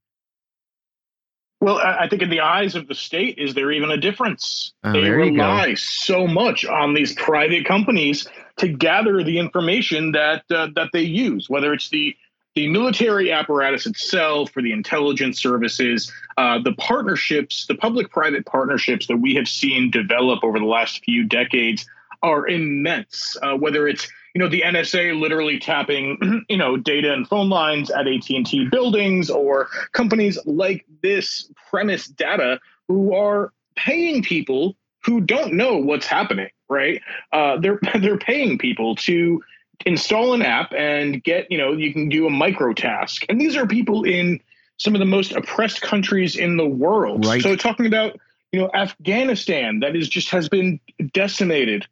Well, I think in the eyes of the state, is there even a difference? Oh, they go. rely so much on these private companies to gather the information that uh, that they use, whether it's the the military apparatus itself or the intelligence services, uh, the partnerships, the public-private partnerships that we have seen develop over the last few decades are immense. Uh, whether it's you know the NSA literally tapping you know data and phone lines at AT&T buildings or companies like this premise data who are paying people who don't know what's happening right uh, they're they're paying people to install an app and get you know you can do a micro task and these are people in some of the most oppressed countries in the world Right. so talking about you know afghanistan that is just has been decimated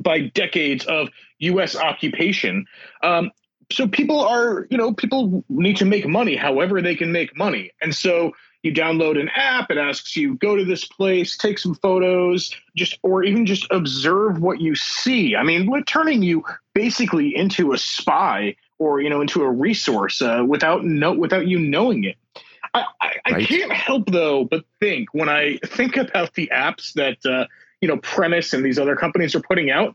by decades of U.S. occupation. Um, so people are, you know, people need to make money however they can make money. And so you download an app, it asks you go to this place, take some photos, just or even just observe what you see. I mean, we're turning you basically into a spy or you know into a resource uh, without no without you knowing it. I, I, I can't help though but think when I think about the apps that uh, you know Premise and these other companies are putting out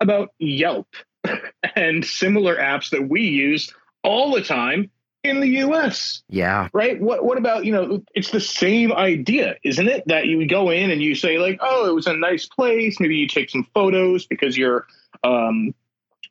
about Yelp and similar apps that we use all the time in the US, Yeah. right? What what about, you know, it's the same idea, isn't it? That you go in and you say like, "Oh, it was a nice place." Maybe you take some photos because you're um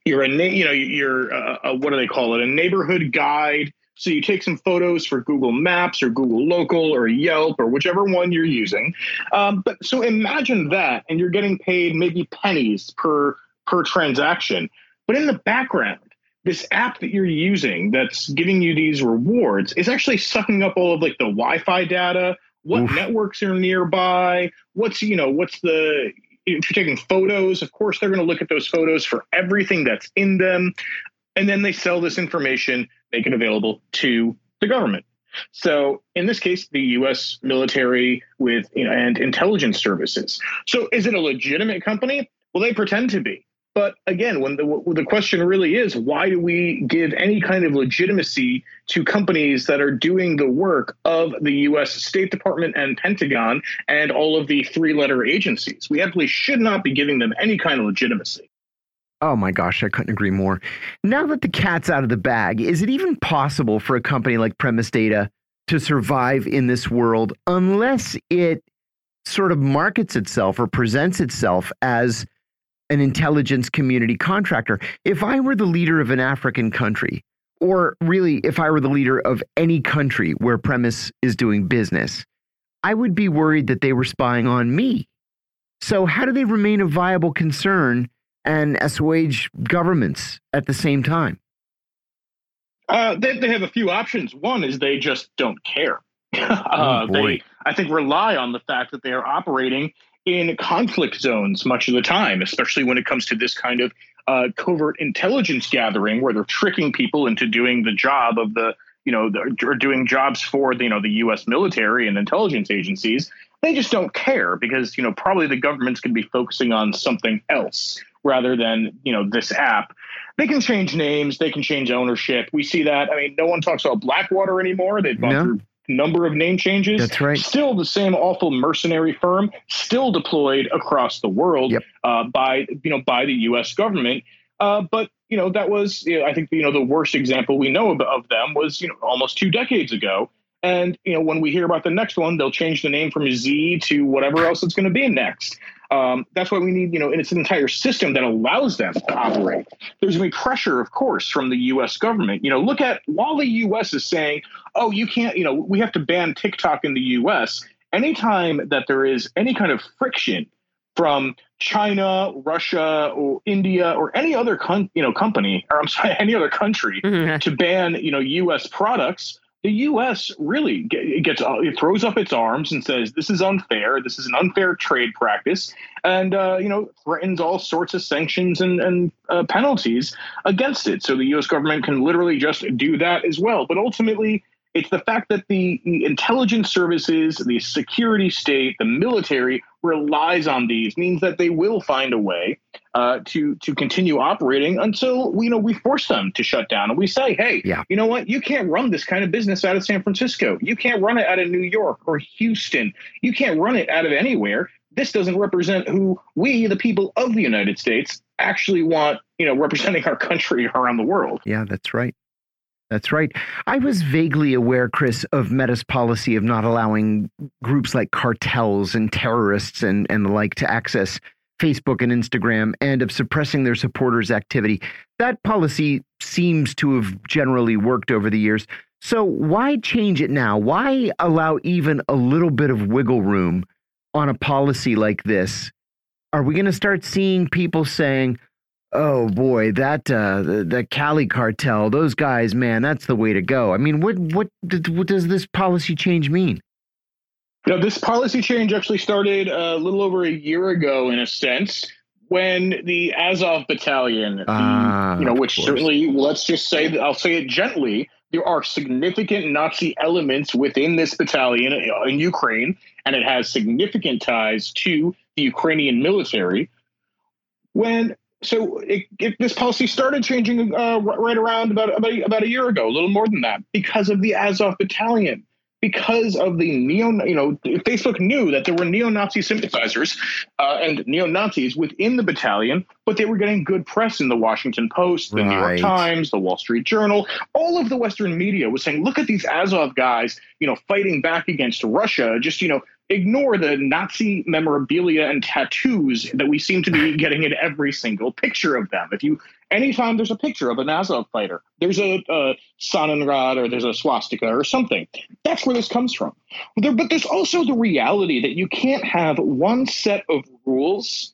you're a you know, you're uh, a, what do they call it? A neighborhood guide. So you take some photos for Google Maps or Google Local or Yelp or whichever one you're using. Um, but so imagine that, and you're getting paid maybe pennies per per transaction. But in the background, this app that you're using that's giving you these rewards is actually sucking up all of like the Wi-Fi data, what Oof. networks are nearby, what's you know, what's the if you're taking photos, of course they're going to look at those photos for everything that's in them, and then they sell this information, make it available to the government. So in this case, the U.S. military with you know, and intelligence services. So is it a legitimate company? Well, they pretend to be. But again, when the the question really is, why do we give any kind of legitimacy to companies that are doing the work of the U.S. State Department and Pentagon and all of the three-letter agencies? We actually should not be giving them any kind of legitimacy. Oh my gosh, I couldn't agree more. Now that the cat's out of the bag, is it even possible for a company like Premise Data to survive in this world unless it sort of markets itself or presents itself as an intelligence community contractor? If I were the leader of an African country, or really if I were the leader of any country where Premise is doing business, I would be worried that they were spying on me. So, how do they remain a viable concern and assuage governments at the same time? Uh, they, they have a few options. One is they just don't care. uh, Oh, they, I think, rely on the fact that they are operating in conflict zones much of the time, especially when it comes to this kind of uh, covert intelligence gathering, where they're tricking people into doing the job of the, you know, the, or doing jobs for the, you know, the U.S. military and intelligence agencies. They just don't care because, you know, probably the government's going to be focusing on something else rather than, you know, this app they can change names, they can change ownership. We see that. I mean, no one talks about Blackwater anymore. They've gone No. through a number of name changes. That's right. Still the same awful mercenary firm, still deployed across the world Yep. uh, by you know by the U.S. government. Uh, but you know that was you know, I think you know the worst example we know of, of them was you know almost two decades ago. And you know when we hear about the next one, they'll change the name from Z to whatever else it's going to be next. Um, that's why we need, you know, and it's an entire system that allows them to operate. There's going to be pressure, of course, from the U.S. government. You know, look at while the U.S. is saying, "Oh, you can't," you know, we have to ban TikTok in the U.S. Anytime that there is any kind of friction from China, Russia, or India, or any other, con- you know, company, or I'm sorry, any other country Mhm. to ban, you know, U.S. products, the U.S. really gets uh, it throws up its arms and says this is unfair. This is an unfair trade practice, and uh, you know threatens all sorts of sanctions and, and uh, penalties against it. So the U.S. government can literally just do that as well. But ultimately, it's the fact that the, the intelligence services, the security state, the military relies on these means that they will find a way uh, to to continue operating until you know we force them to shut down and we say, hey, Yeah. you know what, you can't run this kind of business out of San Francisco, you can't run it out of New York or Houston, you can't run it out of anywhere. This doesn't represent who we, the people of the United States, actually want, you know, representing our country around the world. Yeah, that's right. That's right. I was vaguely aware, Chris, of Meta's policy of not allowing groups like cartels and terrorists and, and the like to access Facebook and Instagram and of suppressing their supporters' activity. That policy seems to have generally worked over the years. So why change it now? Why allow even a little bit of wiggle room on a policy like this? Are we going to start seeing people saying, Oh boy, that uh, the, the Cali cartel, those guys, man, that's the way to go. I mean, what what what does this policy change mean? You know, this policy change actually started a little over a year ago, in a sense, when the Azov Battalion, the, Ah, you know, which certainly, let's just say, that I'll say it gently, there are significant Nazi elements within this battalion uh, in Ukraine, and it has significant ties to the Ukrainian military. When so it, it, this policy started changing uh, right around about, about about a year ago, a little more than that, because of the Azov Battalion because of the neo, you know, Facebook knew that there were neo-Nazi sympathizers uh, and neo-Nazis within the battalion, but they were getting good press in the Washington Post, the New York Times, the Wall Street Journal. All of the Western media was saying, "Look at these Azov guys, you know, fighting back against Russia." Just you know, ignore the Nazi memorabilia and tattoos that we seem to be getting in every single picture of them. If you anytime there's a picture of an Azov fighter, there's a, a Stalingrad or there's a swastika or something. That's where this comes from. There, but there's also the reality that you can't have one set of rules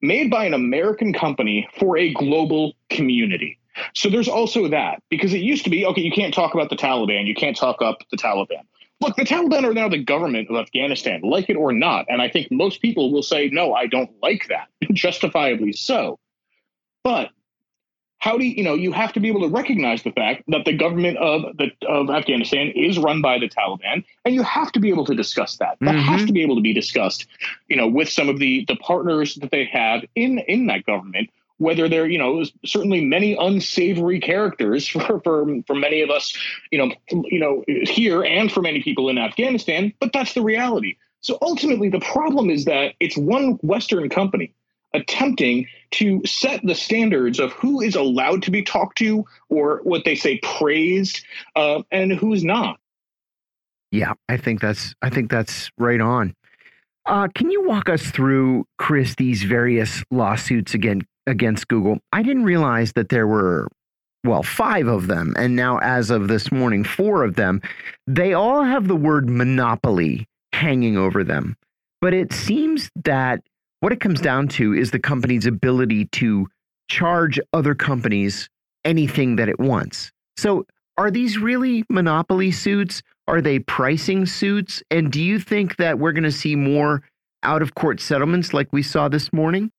made by an American company for a global community. So there's also that because it used to be okay, you can't talk about the Taliban, you can't talk up the Taliban. Look, the Taliban are now the government of Afghanistan, like it or not. And I think most people will say, no, I don't like that, justifiably so. But how do you, you know, you have to be able to recognize the fact that the government of the of Afghanistan is run by the Taliban, and you have to be able to discuss that. That has Mhm. to be able to be discussed, you know, with some of the the partners that they have in in that government. Whether they're, you know, certainly many unsavory characters for, for for many of us, you know, you know, here and for many people in Afghanistan, but that's the reality. So ultimately, the problem is that it's one Western company attempting to set the standards of who is allowed to be talked to or what they say praised uh, and who's not. Yeah, I think that's I think that's right on. Uh, can you walk us through, Chris, these various lawsuits again against Google? I didn't realize that there were well five of them, and now as of this morning, four of them. They all have the word monopoly hanging over them, but it seems that what it comes down to is the company's ability to charge other companies anything that it wants. So, are these really monopoly suits? Are they pricing suits? And do you think that we're going to see more out of court settlements like we saw this morning?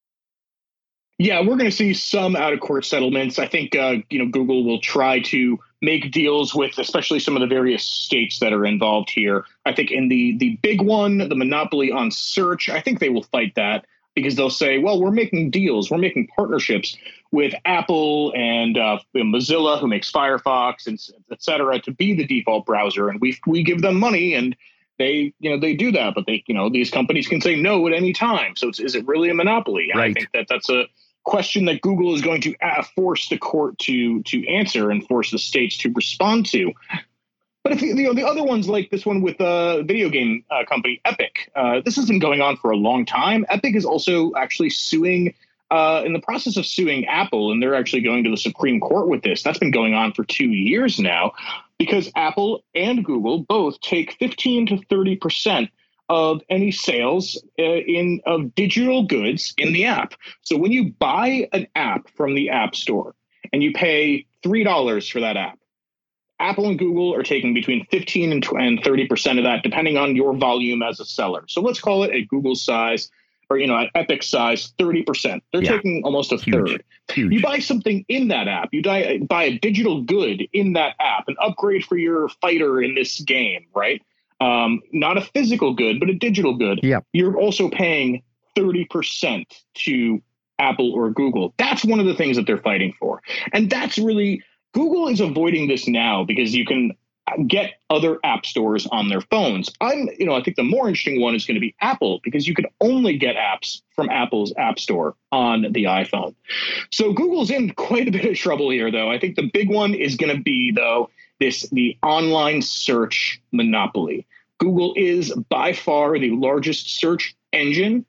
Yeah, we're going to see some out of court settlements. I think uh, you know Google will try to make deals with, especially some of the various states that are involved here. I think in the the big one, the monopoly on search, I think they will fight that because they'll say, well, we're making deals, we're making partnerships with Apple and uh, Mozilla, who makes Firefox and et cetera, to be the default browser, and we we give them money and they you know they do that, but they you know these companies can say no at any time. So it's, is it really a monopoly? And Right. I think that that's a question that Google is going to uh, force the court to to answer and force the states to respond to. But if you know the other ones like this one with uh, video game uh, company Epic, uh, this has been going on for a long time. Epic is also actually suing. Uh, in the process of suing Apple, and they're actually going to the Supreme Court with this. That's been going on for two years now, because Apple and Google both take 15 to 30 percent of any sales uh, in of digital goods in the app. So when you buy an app from the App Store and you pay three dollars for that app, Apple and Google are taking between 15 and and 30 percent of that, depending on your volume as a seller. So let's call it at Google size or you know at Epic size, 30 percent. They're Yeah. taking almost a Huge. third. Huge. You buy something in that app. You buy, buy a digital good in that app, an upgrade for your fighter in this game, right? Um, not a physical good, but a digital good. Yeah. You're also paying 30% to Apple or Google. That's one of the things that they're fighting for. And that's really Google is avoiding this now because you can get other app stores on their phones. I'm, you know, I think the more interesting one is going to be Apple because you can only get apps from Apple's App Store on the iPhone. So Google's in quite a bit of trouble here, though. I think the big one is going to be, though, this the online search monopoly. Google is by far the largest search engine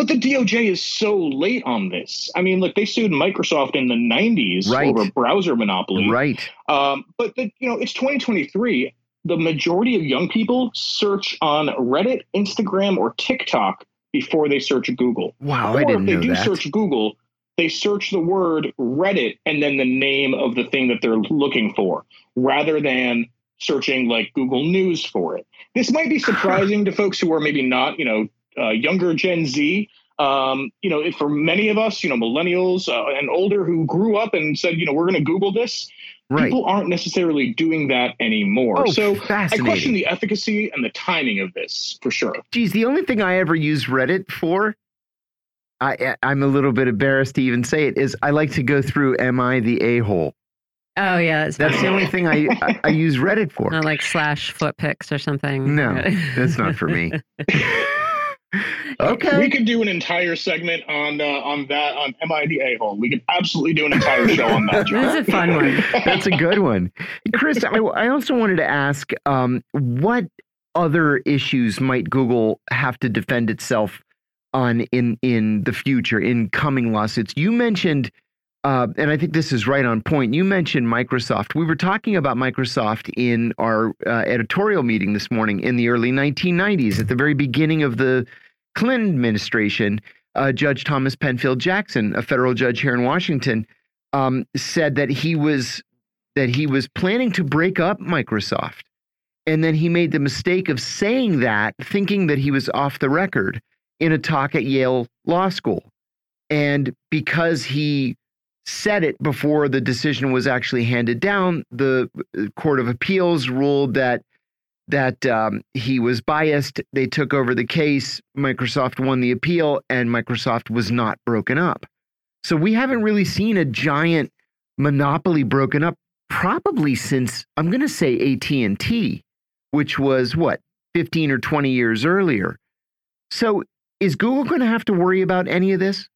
but the DOJ is so late on this. I mean, look, they sued Microsoft in the 90s Right. over browser monopoly. Right. Um, but the, you know, it's 2023. The majority of young people search on Reddit, Instagram, or TikTok before they search Google. Wow, or I didn't if they know do that. search Google, they search the word Reddit and then the name of the thing that they're looking for, rather than searching like Google News for it. This might be surprising to folks who are maybe not, you know, uh, younger Gen Z. Um, you know, if for many of us, you know, millennials uh, and older who grew up and said, you know, we're going to Google this. Right. People aren't necessarily doing that anymore. Oh, so I question the efficacy and the timing of this for sure. Geez, the only thing I ever use Reddit for, I I- I'm a little bit embarrassed to even say it, is I like to go through Am I the a hole? Oh yeah, it's That's the only thing I, I I use Reddit for. Not like slash foot pics or something. No, that's not for me. We could do an entire segment on uh, on that on MID a hole. We could absolutely do an entire show on that. That's a fun one. That's a good one. Chris, I, I also wanted to ask um, what other issues might Google have to defend itself on in in the future in coming lawsuits? You mentioned uh, and I think this is right on point. You mentioned Microsoft. We were talking about Microsoft in our uh, editorial meeting this morning in the early 1990s, at the very beginning of the Clinton administration. Uh, judge Thomas Penfield Jackson, a federal judge here in Washington, um, said that he was that he was planning to break up Microsoft, and then he made the mistake of saying that, thinking that he was off the record in a talk at Yale Law School, and because he said it before the decision was actually handed down, the uh, Court of Appeals ruled that that um, he was biased. They took over the case. Microsoft won the appeal, and Microsoft was not broken up. So we haven't really seen a giant monopoly broken up probably since I'm going to say AT&T, which was what 15 or 20 years earlier. So is Google going to have to worry about any of this?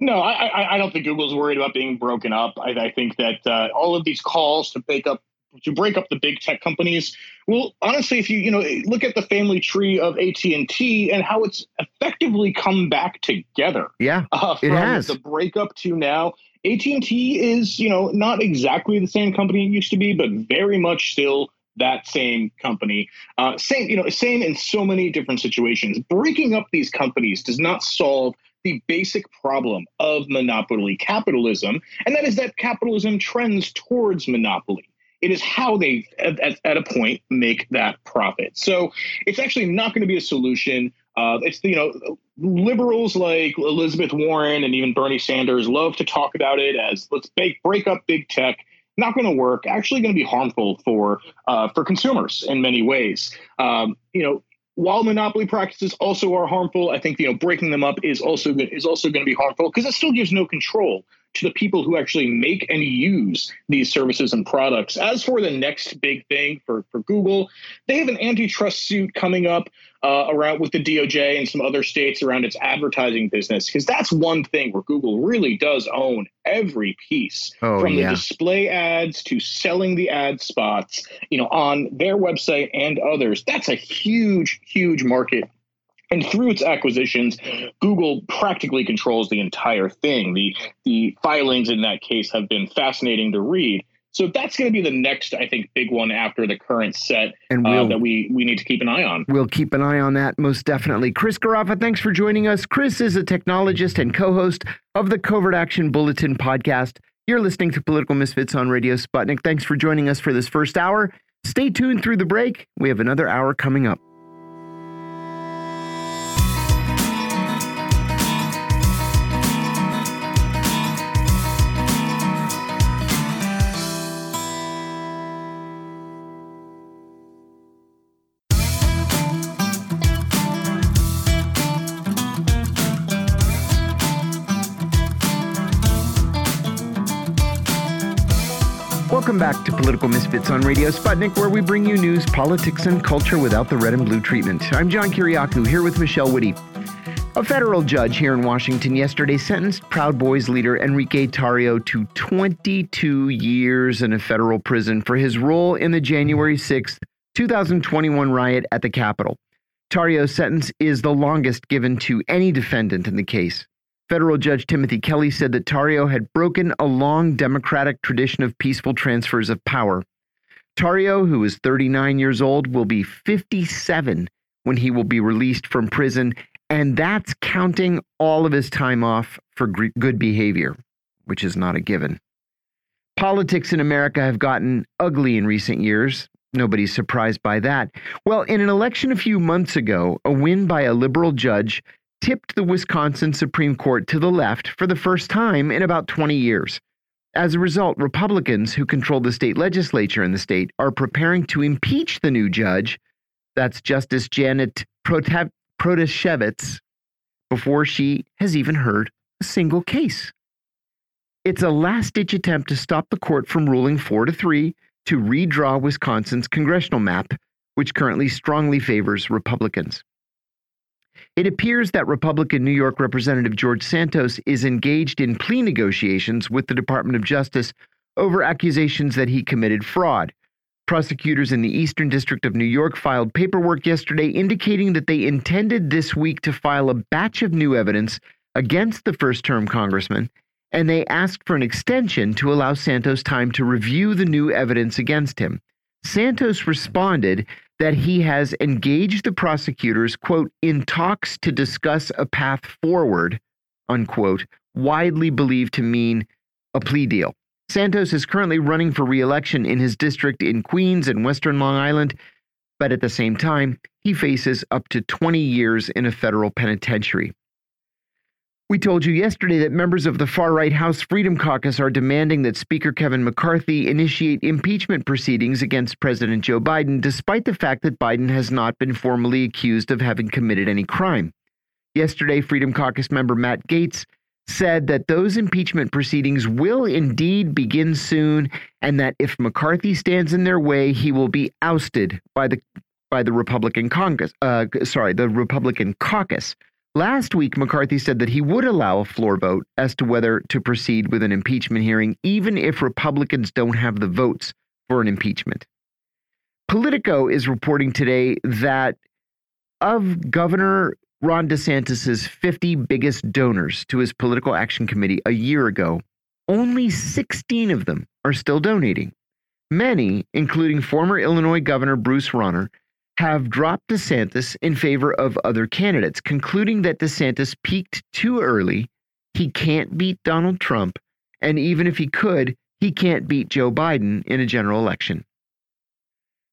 No, I, I, I don't think Google's worried about being broken up. I, I think that uh, all of these calls to break up to break up the big tech companies. Well, honestly, if you you know look at the family tree of AT and T and how it's effectively come back together Yeah, uh, It has. the breakup to now. AT and T is you know not exactly the same company it used to be, but very much still that same company. Uh, same you know same in so many different situations. Breaking up these companies does not solve the basic problem of monopoly capitalism, and that is that capitalism trends towards monopoly. It is how they, at, at- a point, make that profit. So it's actually not going to be a solution. Uh, it's you know liberals like Elizabeth Warren and even Bernie Sanders love to talk about it as let's break break up big tech. Not going to work. Actually, going to be harmful for uh, for consumers in many ways. Um, you know, while monopoly practices also are harmful, I think you know breaking them up is also is also going to be harmful because it still gives no control to the people who actually make and use these services and products. As for the next big thing for for Google, they have an antitrust suit coming up uh, around with the DOJ and some other states around its advertising business because that's one thing where Google really does own every piece Oh, from yeah. the display ads to selling the ad spots you know on their website and others that's a huge huge market and through its acquisitions google practically controls the entire thing the the filings in that case have been fascinating to read so that's going to be the next i think big one after the current set and uh, we'll that we we need to keep an eye on We'll keep an eye on that most definitely. Chris Garaffa, thanks for joining us. Chris is a technologist and co host of the Covert Action Bulletin podcast. You're listening to Political Misfits on Radio Sputnik. Thanks for joining us for this first hour. Stay tuned through the break. We have another hour coming up. Back to Political Misfits on Radio Sputnik, where we bring you news, politics, and culture without the red and blue treatment. I'm John Kiriakou, here with Michelle Witte. A federal judge here in Washington yesterday sentenced Proud Boys leader Enrique Tarrio to 22 years in a federal prison for his role in the January 6, 2021 riot at the Capitol. Tarrio's sentence is the longest given to any defendant in the case. Federal Judge Timothy Kelly said that Tarrio had broken a long democratic tradition of peaceful transfers of power. Tarrio, who is 39 years old, will be 57 when he will be released from prison, and that's counting all of his time off for good behavior, which is not a given. Politics in America have gotten ugly in recent years. Nobody's surprised by that. Well, in an election a few months ago, a win by a liberal judge tipped the Wisconsin Supreme Court to the left for the first time in about 20 years. As a result, Republicans who control the state legislature in the state are preparing to impeach the new judge, that's Justice Janet Protasiewicz, before she has even heard a single case. It's a last ditch attempt to stop the court from ruling 4 to 3 to redraw Wisconsin's congressional map, which currently strongly favors Republicans. It appears that Republican New York Representative George Santos is engaged in plea negotiations with the Department of Justice over accusations that he committed fraud. Prosecutors in the Eastern District of New York filed paperwork yesterday indicating that they intended this week to file a batch of new evidence against the first term congressman, and they asked for an extension to allow Santos time to review the new evidence against him. Santos responded that he has engaged the prosecutors, quote, in talks to discuss a path forward, unquote, widely believed to mean a plea deal. Santos is currently running for reelection in his district in Queens and Western Long Island, but at the same time, he faces up to 20 years in a federal penitentiary. We told you yesterday that members of the far right House Freedom Caucus are demanding that Speaker Kevin McCarthy initiate impeachment proceedings against President Joe Biden, despite the fact that Biden has not been formally accused of having committed any crime. Yesterday, Freedom Caucus member Matt Gaetz said that those impeachment proceedings will indeed begin soon, and that if McCarthy stands in their way, he will be ousted by the by the Republican Congress. Uh, sorry, the Republican caucus. Last week, McCarthy said that he would allow a floor vote as to whether to proceed with an impeachment hearing, even if Republicans don't have the votes for an impeachment. Politico is reporting today that of Governor Ron DeSantis's 50 biggest donors to his political action committee a year ago, only 16 of them are still donating. Many, including former Illinois Governor Bruce Rauner, have dropped DeSantis in favor of other candidates, concluding that DeSantis peaked too early. He can't beat Donald Trump. And even if he could, he can't beat Joe Biden in a general election.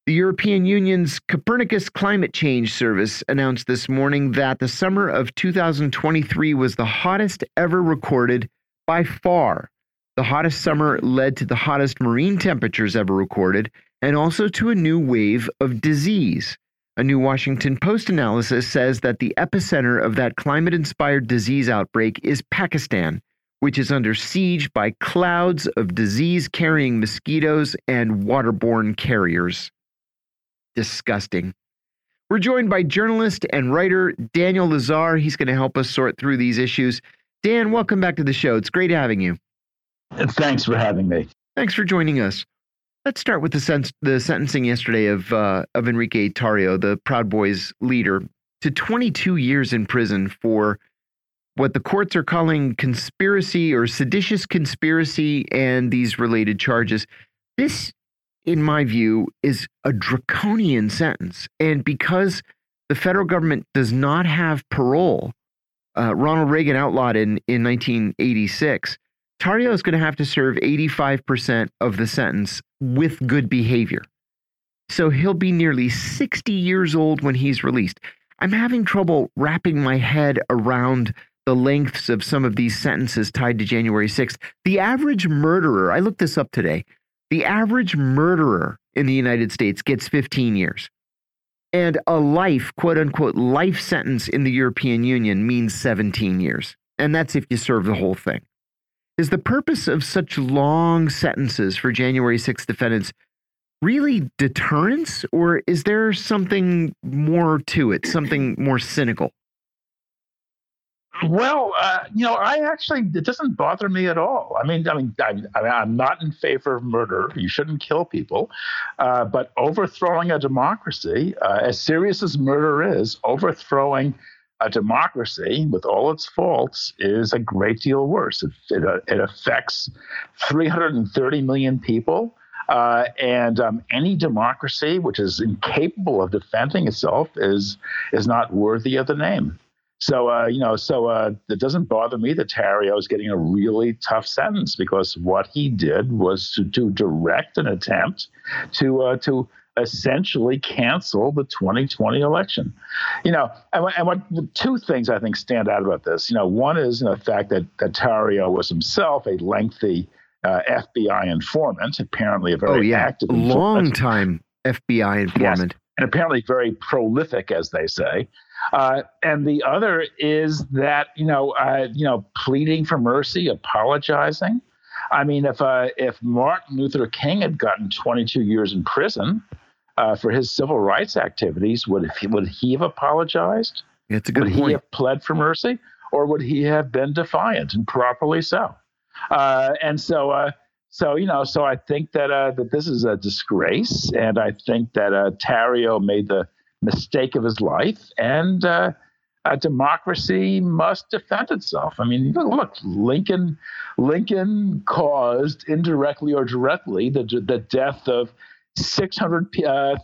The European Union's Copernicus Climate Change Service announced this morning that the summer of 2023 was the hottest ever recorded by far. The hottest summer led to the hottest marine temperatures ever recorded and also to a new wave of disease. A new Washington Post analysis says that the epicenter of that climate inspired disease outbreak is Pakistan, which is under siege by clouds of disease carrying mosquitoes and waterborne carriers. Disgusting. We're joined by journalist and writer Daniel Lazare. He's going to help us sort through these issues. Dan, welcome back to the show. It's great having you. Thanks for having me. Thanks for joining us. Let's start with the, sen the sentencing yesterday of uh, of Enrique Tarrio, the Proud Boys leader, to 22 years in prison for what the courts are calling conspiracy or seditious conspiracy and these related charges. This, in my view, is a draconian sentence. And because the federal government does not have parole, uh, Ronald Reagan outlawed in, in 1986, Tarrio is going to have to serve 85% of the sentence with good behavior. So he'll be nearly 60 years old when he's released. I'm having trouble wrapping my head around the lengths of some of these sentences tied to January 6th. The average murderer, I looked this up today, the average murderer in the United States gets 15 years. And a life, quote unquote, life sentence in the European Union means 17 years. And that's if you serve the whole thing. Is the purpose of such long sentences for January 6th defendants really deterrence, or is there something more to it, something more cynical? Well, uh, you know, I actually it doesn't bother me at all. I mean, I mean, I, am not in favor of murder. You shouldn't kill people, uh, but overthrowing a democracy, uh, as serious as murder is, overthrowing a democracy with all its faults is a great deal worse. It, it, uh, it affects 330 million people. Uh, and um, any democracy which is incapable of defending itself is is not worthy of the name. So uh, you know, so uh, it doesn't bother me that Tarrio is getting a really tough sentence because what he did was to, to direct an attempt to uh, to essentially cancel the 2020 election. You know, and, and what two things I think stand out about this. You know, one is the fact that that Tarrio was himself a lengthy uh, FBI informant, apparently a very oh, yeah. active, long time FBI informant, yes. and apparently very prolific, as they say. Uh, and the other is that you know, uh, you know, pleading for mercy, apologizing. I mean, if uh, if Martin Luther King had gotten 22 years in prison uh, for his civil rights activities, would he, would he have apologized? It's a good would point. he have pled for mercy, or would he have been defiant and properly so? Uh, and so, uh, so you know, so I think that that this is a disgrace, and I think that Tarrio made the mistake of his life, and uh, a democracy must defend itself. I mean, look, Lincoln, Lincoln caused indirectly or directly the the death of six hundred uh,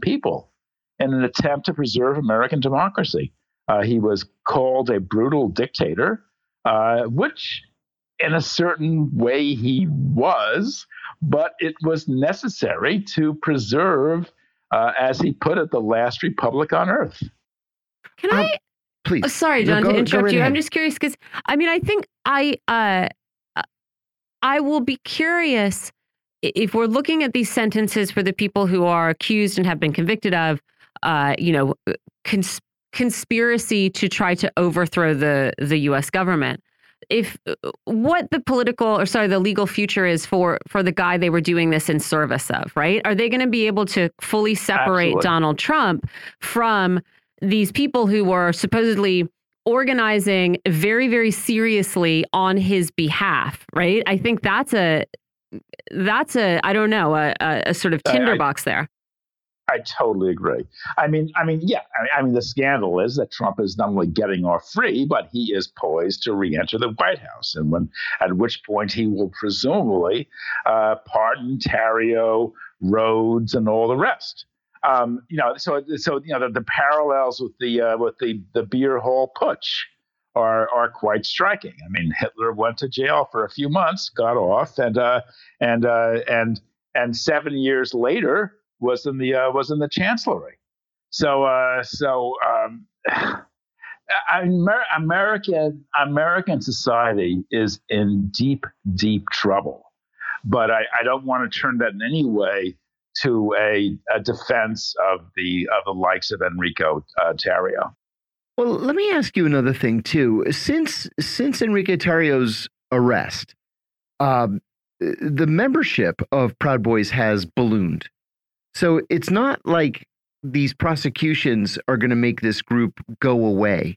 people in an attempt to preserve American democracy. Uh, he was called a brutal dictator, uh, which in a certain way he was, but it was necessary to preserve uh, as he put it, the last republic on earth. Can I? Please. Oh, sorry, John, no, go, to interrupt right you. Ahead. I'm just curious because I mean, I think I uh, I will be curious if we're looking at these sentences for the people who are accused and have been convicted of, uh, you know, cons conspiracy to try to overthrow the the U.S. government if what the political or sorry the legal future is for for the guy they were doing this in service of right are they going to be able to fully separate Absolutely. donald trump from these people who were supposedly organizing very very seriously on his behalf right i think that's a that's a i don't know a, a, sort of tinderbox there I totally agree. I mean, I mean, yeah. I mean, I mean, the scandal is that Trump is not only getting off free, but he is poised to re-enter the White House, and when at which point he will presumably uh, pardon Tarrio, Rhodes, and all the rest. Um, you know, so so you know the, the parallels with the uh, with the the beer hall putsch are are quite striking. I mean, Hitler went to jail for a few months, got off, and uh, and uh, and and seven years later was in the uh, was in the chancellery. So uh, so um, Amer- American American society is in deep deep trouble, but I, I don't want to turn that in any way to a, a defense of the of the likes of Enrico uh, Tarrio. Well, let me ask you another thing too. Since since Enrique Tarrio's arrest, um, the membership of Proud Boys has ballooned. So it's not like these prosecutions are going to make this group go away.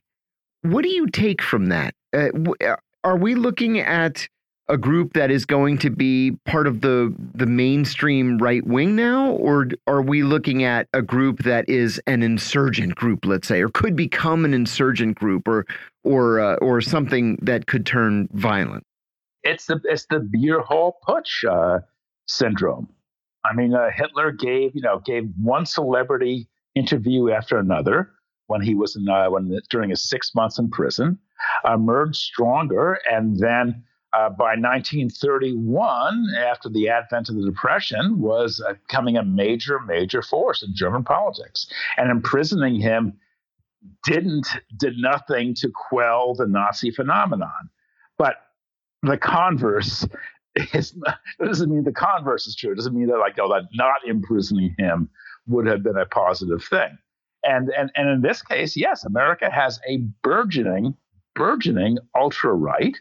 What do you take from that? Uh, are we looking at a group that is going to be part of the the mainstream right wing now, or are we looking at a group that is an insurgent group, let's say, or could become an insurgent group, or or uh, or something that could turn violent? It's the it's the beer hall putsch uh, syndrome. I mean, uh, Hitler gave you know gave one celebrity interview after another when he was in uh, when during his six months in prison, emerged stronger, and then. Uh, by 1931, after the advent of the Depression, was uh, becoming a major, major force in German politics. And imprisoning him didn't did nothing to quell the Nazi phenomenon. But the converse that doesn't mean the converse is true. It doesn't mean that like, oh, that not imprisoning him would have been a positive thing. And and and in this case, yes, America has a burgeoning, burgeoning ultra right,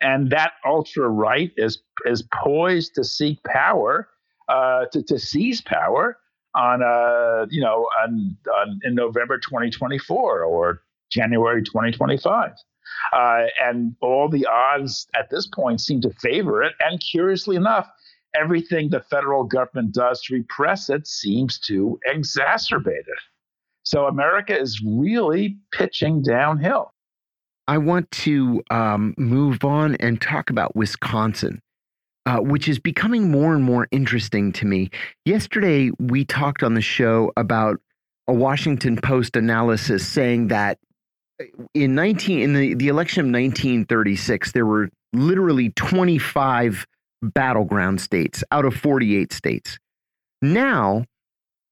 and that ultra right is is poised to seek power, uh, to to seize power on uh you know on, on in November 2024 or January 2025. Uh, and all the odds at this point seem to favor it. And curiously enough, everything the federal government does to repress it seems to exacerbate it. So America is really pitching downhill. I want to um, move on and talk about Wisconsin, uh, which is becoming more and more interesting to me. Yesterday, we talked on the show about a Washington Post analysis saying that uh, in 19 in the, the election of 1936, there were literally 25 battleground states out of 48 states. Now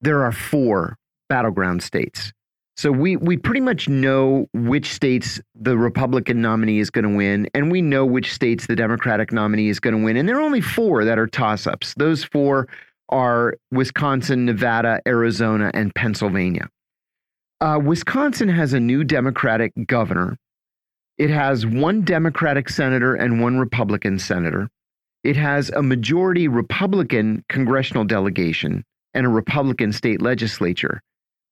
there are four battleground states. So we we pretty much know which states the Republican nominee is going to win, and we know which states the Democratic nominee is going to win. And there are only four that are toss-ups. Those four are Wisconsin, Nevada, Arizona, and Pennsylvania. Uh, Wisconsin has a new Democratic governor. It has one Democratic senator and one Republican senator. It has a majority Republican congressional delegation and a Republican state legislature,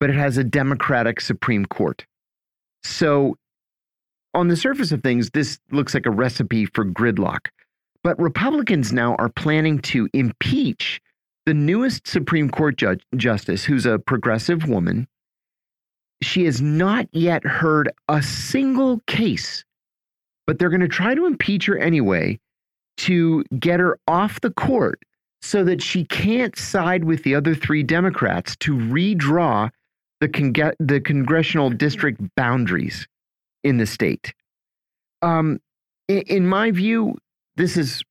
but it has a Democratic Supreme Court. So, on the surface of things, this looks like a recipe for gridlock. But Republicans now are planning to impeach the newest Supreme Court judge, justice, who's a progressive woman. She has not yet heard a single case, but they're going to try to impeach her anyway to get her off the court so that she can't side with the other three Democrats to redraw the, con the congressional district boundaries in the state. Um, in, in my view, this is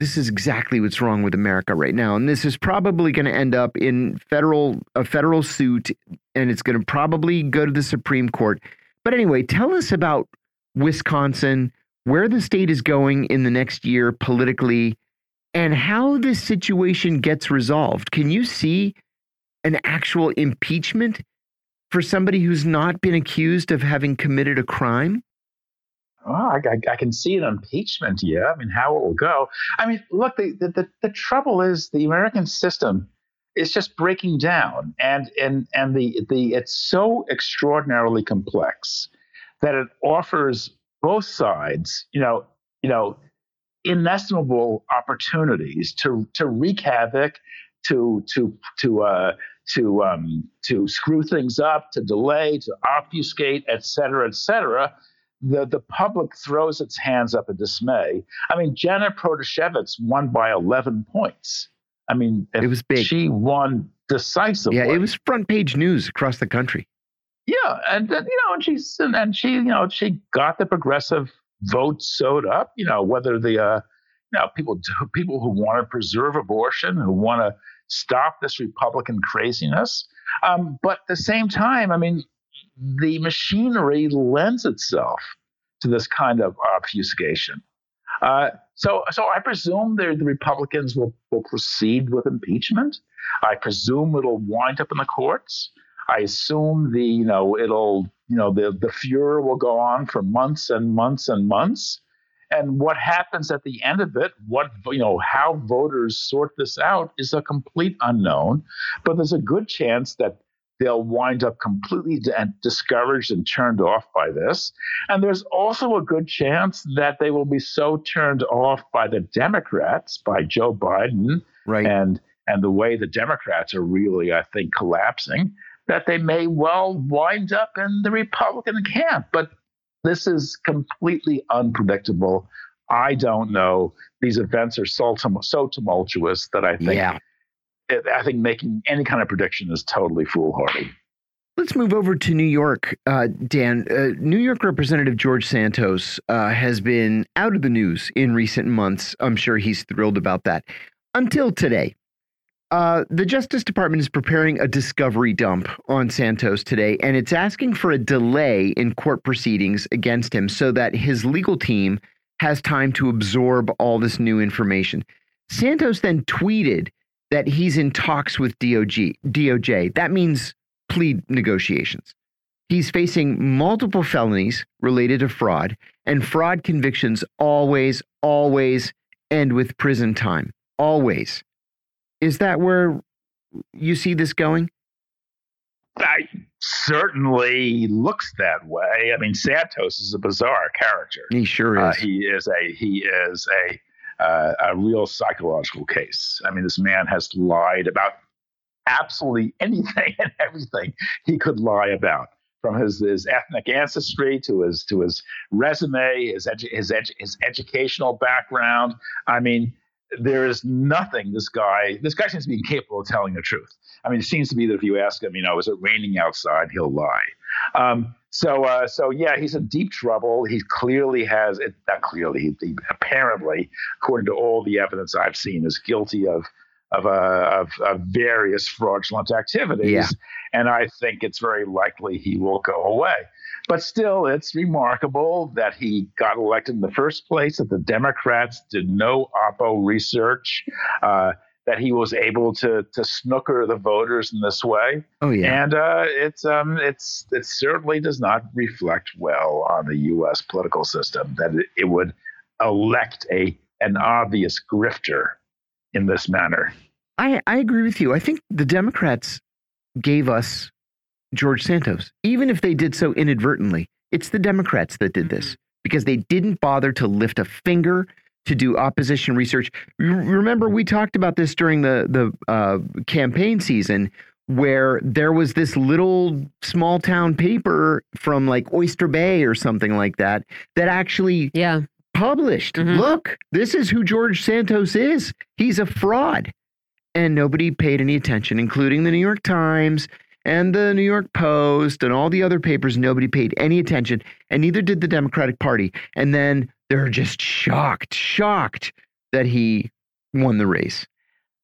this is exactly what's wrong with America right now, and this is probably going to end up in federal a federal suit, and it's going to probably go to the Supreme Court. But anyway, tell us about Wisconsin where the state is going in the next year politically and how this situation gets resolved. Can you see an actual impeachment for somebody who's not been accused of having committed a crime? Oh, I, I, I, can see an impeachment. Yeah, I mean, how it will go. I mean, look, the, the the trouble is the American system is just breaking down, and and and the the it's so extraordinarily complex that it offers both sides, you know, you know, inestimable opportunities to to wreak havoc, to to to uh, to um, to screw things up, to delay, to obfuscate, et cetera, et cetera. The, the public throws its hands up in dismay. I mean, Janet Protasiewicz won by 11 points. I mean, it was big. She won decisively. Yeah, it was front page news across the country. Yeah, and you know, and she's and she, you know, she got the progressive vote sewed up. You know, whether the uh, you know people people who want to preserve abortion, who want to stop this Republican craziness, um, but at the same time, I mean, the machinery lends itself to this kind of obfuscation. Uh, so, so I presume the Republicans will, will proceed with impeachment. I presume it'll wind up in the courts. I assume the you know it'll you know the the furor will go on for months and months and months. And what happens at the end of it, what you know, how voters sort this out is a complete unknown. But there's a good chance that they'll wind up completely discouraged and turned off by this. And there's also a good chance that they will be so turned off by the Democrats, by Joe Biden, right. and and the way the Democrats are really, I think, collapsing, that they may well wind up in the Republican camp. But this is completely unpredictable. I don't know. These events are so, so tumultuous that I think yeah. I think making any kind of prediction is totally foolhardy. Let's move over to New York, uh, Dan. Uh, New York Representative George Santos uh, has been out of the news in recent months. I'm sure he's thrilled about that. Until today, uh, the Justice Department is preparing a discovery dump on Santos today, and it's asking for a delay in court proceedings against him so that his legal team has time to absorb all this new information. Santos then tweeted that he's in talks with DOJ. DOJ. That means plea negotiations. He's facing multiple felonies related to fraud, and fraud convictions always, always end with prison time. Always. Is that where you see this going? I certainly looks that way. I mean, Santos is a bizarre character. He sure Uh, is. he is a he is a uh, a real psychological case. I mean, this man has lied about absolutely anything and everything he could lie about, from his, his ethnic ancestry to his to his resume, his edu- his edu- his educational background. I mean, there is nothing this guy this guy seems to be incapable of telling the truth. I mean, it seems to be that if you ask him, you know, is it raining outside, he'll lie. Um, so, uh, so yeah, he's in deep trouble. He clearly has it. Not clearly, he, he apparently, according to all the evidence I've seen, is guilty of of, uh, of, of various fraudulent activities. Yeah. And I think it's very likely he will go away. But still, it's remarkable that he got elected in the first place. That the Democrats did no oppo research. Uh, that he was able to to snooker the voters in this way, oh, yeah. and uh, it's um it's it certainly does not reflect well on the U.S. political system that it, it would elect a an obvious grifter in this manner. I, I agree with you. I think the Democrats gave us George Santos, even if they did so inadvertently. It's the Democrats that did this because they didn't bother to lift a finger to do opposition research. Remember, we talked about this during the the uh, campaign season, where there was this little small town paper from like Oyster Bay or something like that that actually Yeah. published. Mhm. Look, this is who George Santos is. He's a fraud. And nobody paid any attention, including the New York Times and the New York Post and all the other papers. Nobody paid any attention, and neither did the Democratic Party. And then they're just shocked, shocked that he won the race.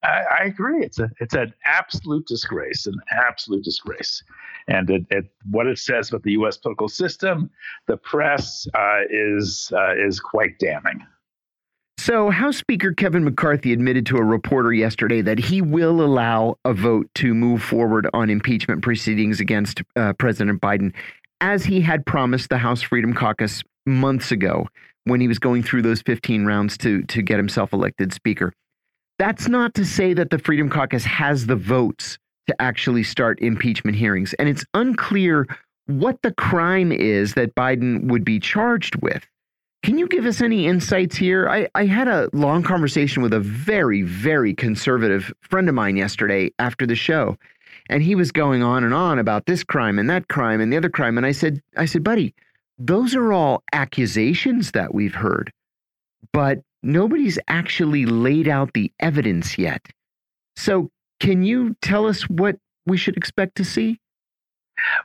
I, I agree. It's a it's an absolute disgrace, an absolute disgrace, and it, it what it says about the U.S. political system, the press uh, is uh, is quite damning. So, House Speaker Kevin McCarthy admitted to a reporter yesterday that he will allow a vote to move forward on impeachment proceedings against uh, President Biden, as he had promised the House Freedom Caucus months ago when he was going through those 15 rounds to, to get himself elected Speaker. That's not to say that the Freedom Caucus has the votes to actually start impeachment hearings, and it's unclear what the crime is that Biden would be charged with. Can you give us any insights here? I, I had a long conversation with a very, very conservative friend of mine yesterday after the show. And he was going on and on about this crime and that crime and the other crime. And I said, I said, buddy, those are all accusations that we've heard, but nobody's actually laid out the evidence yet. So can you tell us what we should expect to see?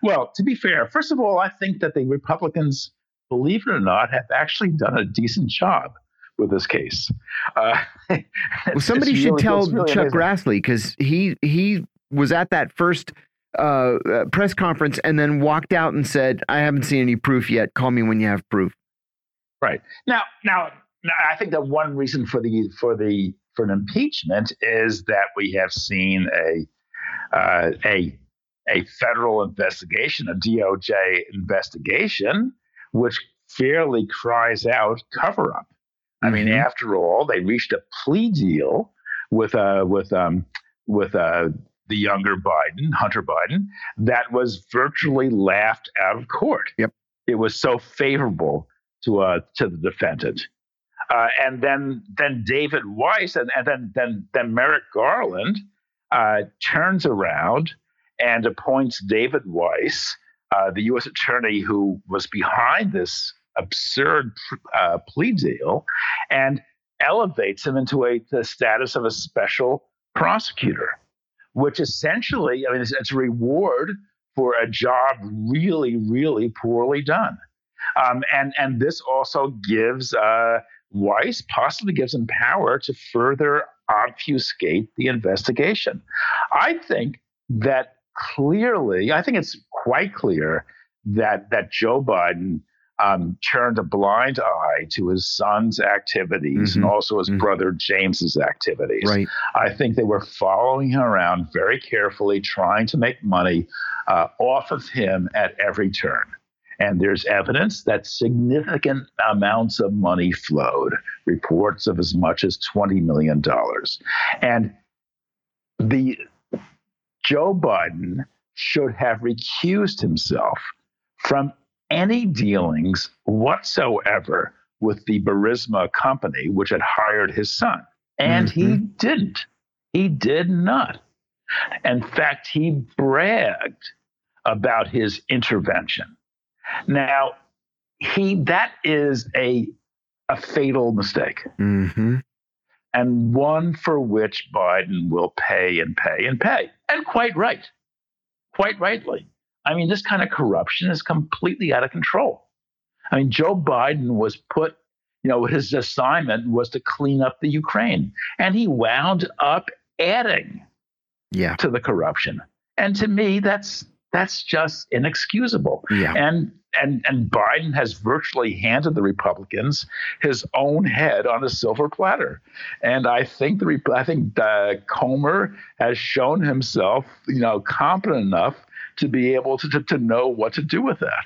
Well, to be fair, first of all, I think that the Republicans, believe it or not, have actually done a decent job with this case. Uh, Well, somebody should really- tell really Chuck amazing. Grassley because he he was at that first uh, uh, press conference and then walked out and said, "I haven't seen any proof yet. Call me when you have proof." Right now, now, now, I think that one reason for the for the for an impeachment is that we have seen a uh, a a federal investigation, a DOJ investigation, which fairly cries out cover up. I mean, Mhm. after all, they reached a plea deal with uh, with um, with uh, the younger Biden, Hunter Biden, that was virtually laughed out of court. Yep. It was so favorable to uh, to the defendant. Uh, and then then David Weiss and, and then then then Merrick Garland uh, turns around and appoints David Weiss, uh, the U.S. attorney who was behind this absurd uh, plea deal, and elevates him into a the status of a special prosecutor, which essentially, I mean, it's, it's a reward for a job really, really poorly done. Um, and and this also gives uh, Weiss possibly gives him power to further obfuscate the investigation. I think that clearly, I think it's quite clear that that Joe Biden um, turned a blind eye to his son's activities Mhm. and also his Mhm. brother James's activities. Right. I think they were following him around very carefully, trying to make money uh, off of him at every turn. And there's evidence that significant amounts of money flowed, reports of as much as $20 million. And the Joe Biden should have recused himself from any dealings whatsoever with the Burisma company, which had hired his son. And he didn't. He did not. In fact, he bragged about his intervention. Now, he that is a a fatal mistake hmm and one for which Biden will pay and pay and pay. And quite right. Quite rightly. I mean, this kind of corruption is completely out of control. I mean, Joe Biden was put, you know, his assignment was to clean up the Ukraine, and he wound up adding Yeah. to the corruption. And to me, that's that's just inexcusable. Yeah. And and and Biden has virtually handed the Republicans his own head on a silver platter. And I think the I think uh, Comer has shown himself, you know, competent enough to be able to, to to know what to do with that.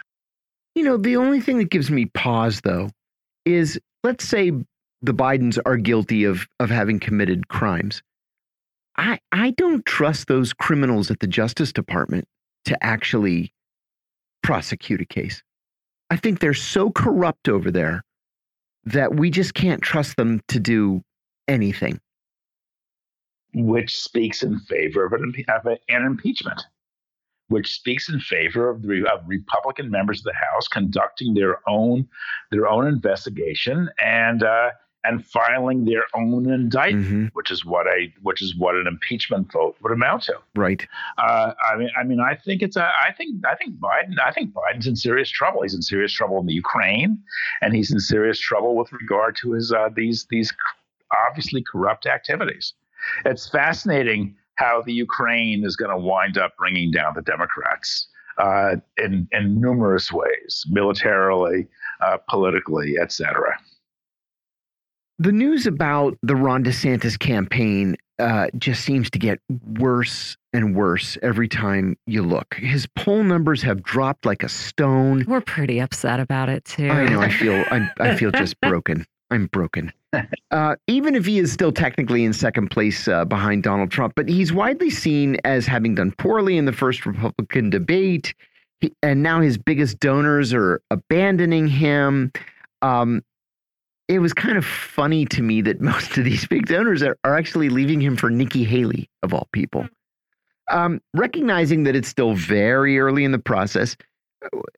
You know, the only thing that gives me pause, though, is let's say the Bidens are guilty of of having committed crimes. I I don't trust those criminals at the Justice Department to actually prosecute a case. I think they're so corrupt over there that we just can't trust them to do anything. which speaks in favor of an, of an impeachment, which speaks in favor of the of Republican members of the House conducting their own their own investigation and uh, and filing their own indictment, Mhm. which is what a which is what an impeachment vote would amount to. Right. Uh, I mean, I mean, I think it's a. I think I think Biden. I think Biden's in serious trouble. He's in serious trouble in the Ukraine, and he's in serious trouble with regard to his uh, these these obviously corrupt activities. It's fascinating how the Ukraine is going to wind up bringing down the Democrats uh, in in numerous ways, militarily, uh, politically, etc. The news about the Ron DeSantis campaign uh, just seems to get worse and worse every time you look. His poll numbers have dropped like a stone. We're pretty upset about it too. I know. I feel. I, I feel just broken. I'm broken. Uh, even if he is still technically in second place uh, behind Donald Trump, but he's widely seen as having done poorly in the first Republican debate, he, and now his biggest donors are abandoning him. Um, it was kind of funny to me that most of these big donors are, are actually leaving him for Nikki Haley, of all people. Um, recognizing that it's still very early in the process,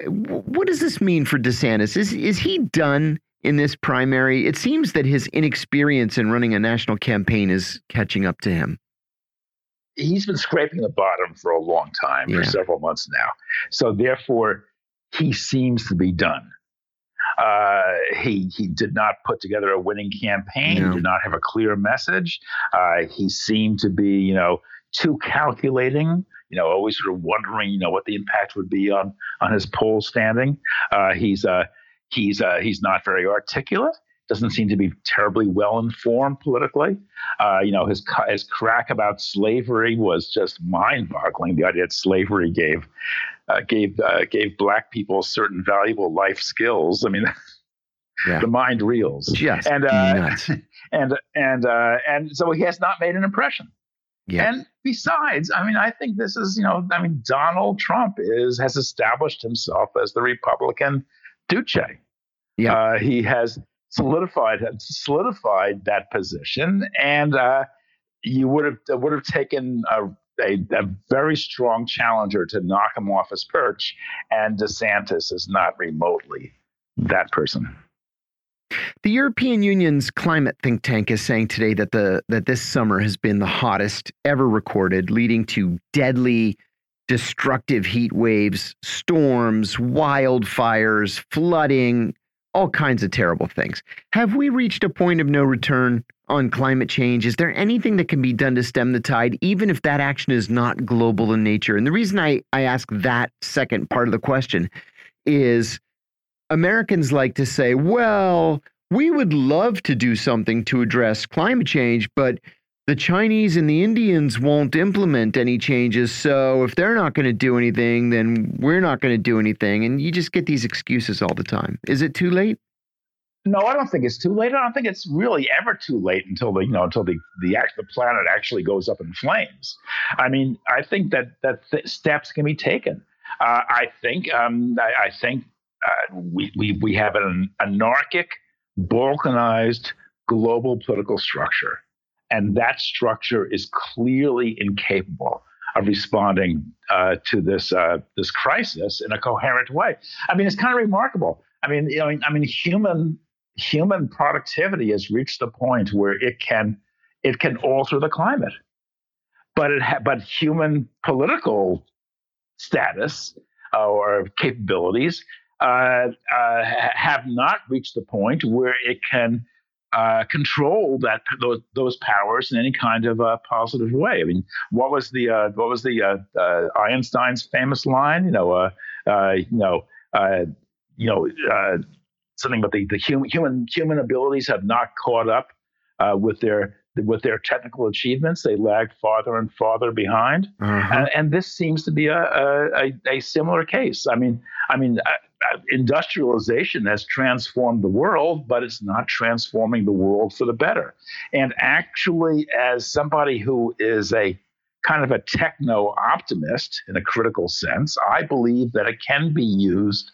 what does this mean for DeSantis? Is is he done in this primary? It seems that his inexperience in running a national campaign is catching up to him. he's been scraping the bottom for a long time, Yeah. for several months now. So therefore, he seems to be done. Uh, he he did not put together a winning campaign. Did not have a clear message. Uh, he seemed to be, you know, too calculating. You know, always sort of wondering, you know, what the impact would be on on his poll standing. Uh, he's uh, he's uh, he's not very articulate. Doesn't seem to be terribly well informed politically. Uh, you know, his his crack about slavery was just mind-boggling. The idea that slavery gave uh, gave uh, gave black people certain valuable life skills. I mean, Yeah. the mind reels. Just And uh, and and uh, and so he has not made an impression. Yeah. And besides, I mean, I think this is you know, I mean, Donald Trump is has established himself as the Republican Duce. Yeah. Uh, he has solidified solidified that position, and uh, you would have would have taken a, a a very strong challenger to knock him off his perch, and DeSantis is not remotely that person. The European Union's climate think tank is saying today that the that this summer has been the hottest ever recorded, leading to deadly, destructive heat waves, storms, wildfires, flooding, all kinds of terrible things. Have we reached a point of no return on climate change? Is there anything that can be done to stem the tide, even if that action is not global in nature? And the reason I, I ask that second part of the question is Americans like to say, well, we would love to do something to address climate change, but the Chinese and the Indians won't implement any changes. So if they're not going to do anything, then we're not going to do anything. And you just get these excuses all the time. Is it too late? No, I don't think it's too late. I don't think it's really ever too late until the you know until the the the planet actually goes up in flames. I mean, I think that that th- steps can be taken. Uh, I think um, I, I think uh, we, we we have an anarchic, balkanized global political structure, and that structure is clearly incapable of responding uh, to this uh, this crisis in a coherent way. I mean, it's kind of remarkable. I mean, you know, I mean, human human productivity has reached the point where it can it can alter the climate, but it ha- but human political status uh, or capabilities uh, uh, have not reached the point where it can uh, control that those, those, powers in any kind of uh, positive way. I mean, what was the uh, what was the uh, Einstein's famous line? You know, you know, you know, something about the, the human human human abilities have not caught up with their with their technical achievements, they lag farther and farther behind, uh-huh. and, and, this seems to be a, a, a, similar case. I mean, I mean, uh, uh, industrialization has transformed the world, but it's not transforming the world for the better. And actually, as somebody who is a kind of a techno optimist in a critical sense, I believe that it can be used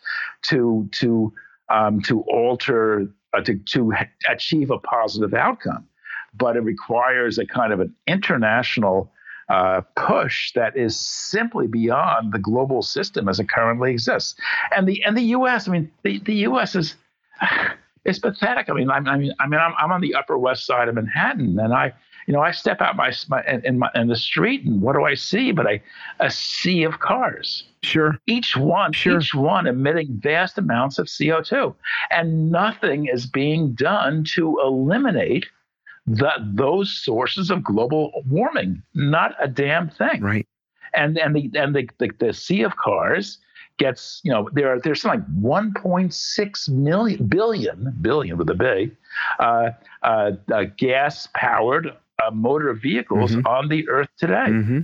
to to um, to alter uh, to to achieve a positive outcome but it requires a kind of an international uh, push that is simply beyond the global system as it currently exists. And the and the U.S. I mean, the, the U.S. is it's pathetic. I mean, I'm, I mean, I mean, I'm, I'm on the Upper West Side of Manhattan, and I, you know, I step out my, my in my in the street, and what do I see? But a a sea of cars. Sure. Each one, sure. each one emitting vast amounts of CO2, and nothing is being done to eliminate that those sources of global warming. Not a damn thing. Right. And and the and the the, the sea of cars gets you know there are there's something like 1.6 million billion billion with a B uh, uh, uh, gas powered uh, motor vehicles mm-hmm. on the earth today. Mm-hmm.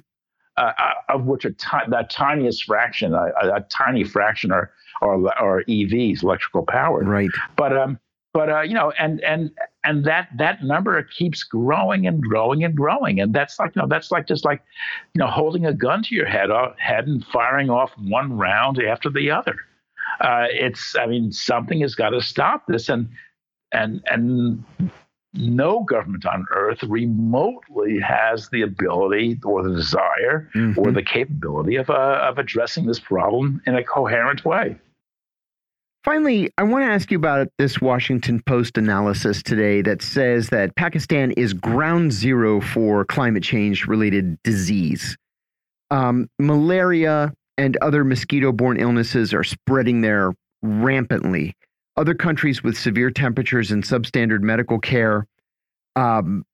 Uh, uh, of which a t- the tiniest fraction, a, a, tiny fraction are, are are EVs, electrical powered. Right. But um, but uh, you know, and and and that that number keeps growing and growing and growing, and that's like you know, that's like just like you know, holding a gun to your head, uh, head and firing off one round after the other. Uh, it's, I mean, something has got to stop this, and and and no government on earth remotely has the ability or the desire mm-hmm. or the capability of uh, of addressing this problem in a coherent way. Finally, I want to ask you about this Washington Post analysis today that says that Pakistan is ground zero for climate change related disease. Um, malaria and other mosquito borne illnesses are spreading there rampantly. Other countries with severe temperatures and substandard medical care, um,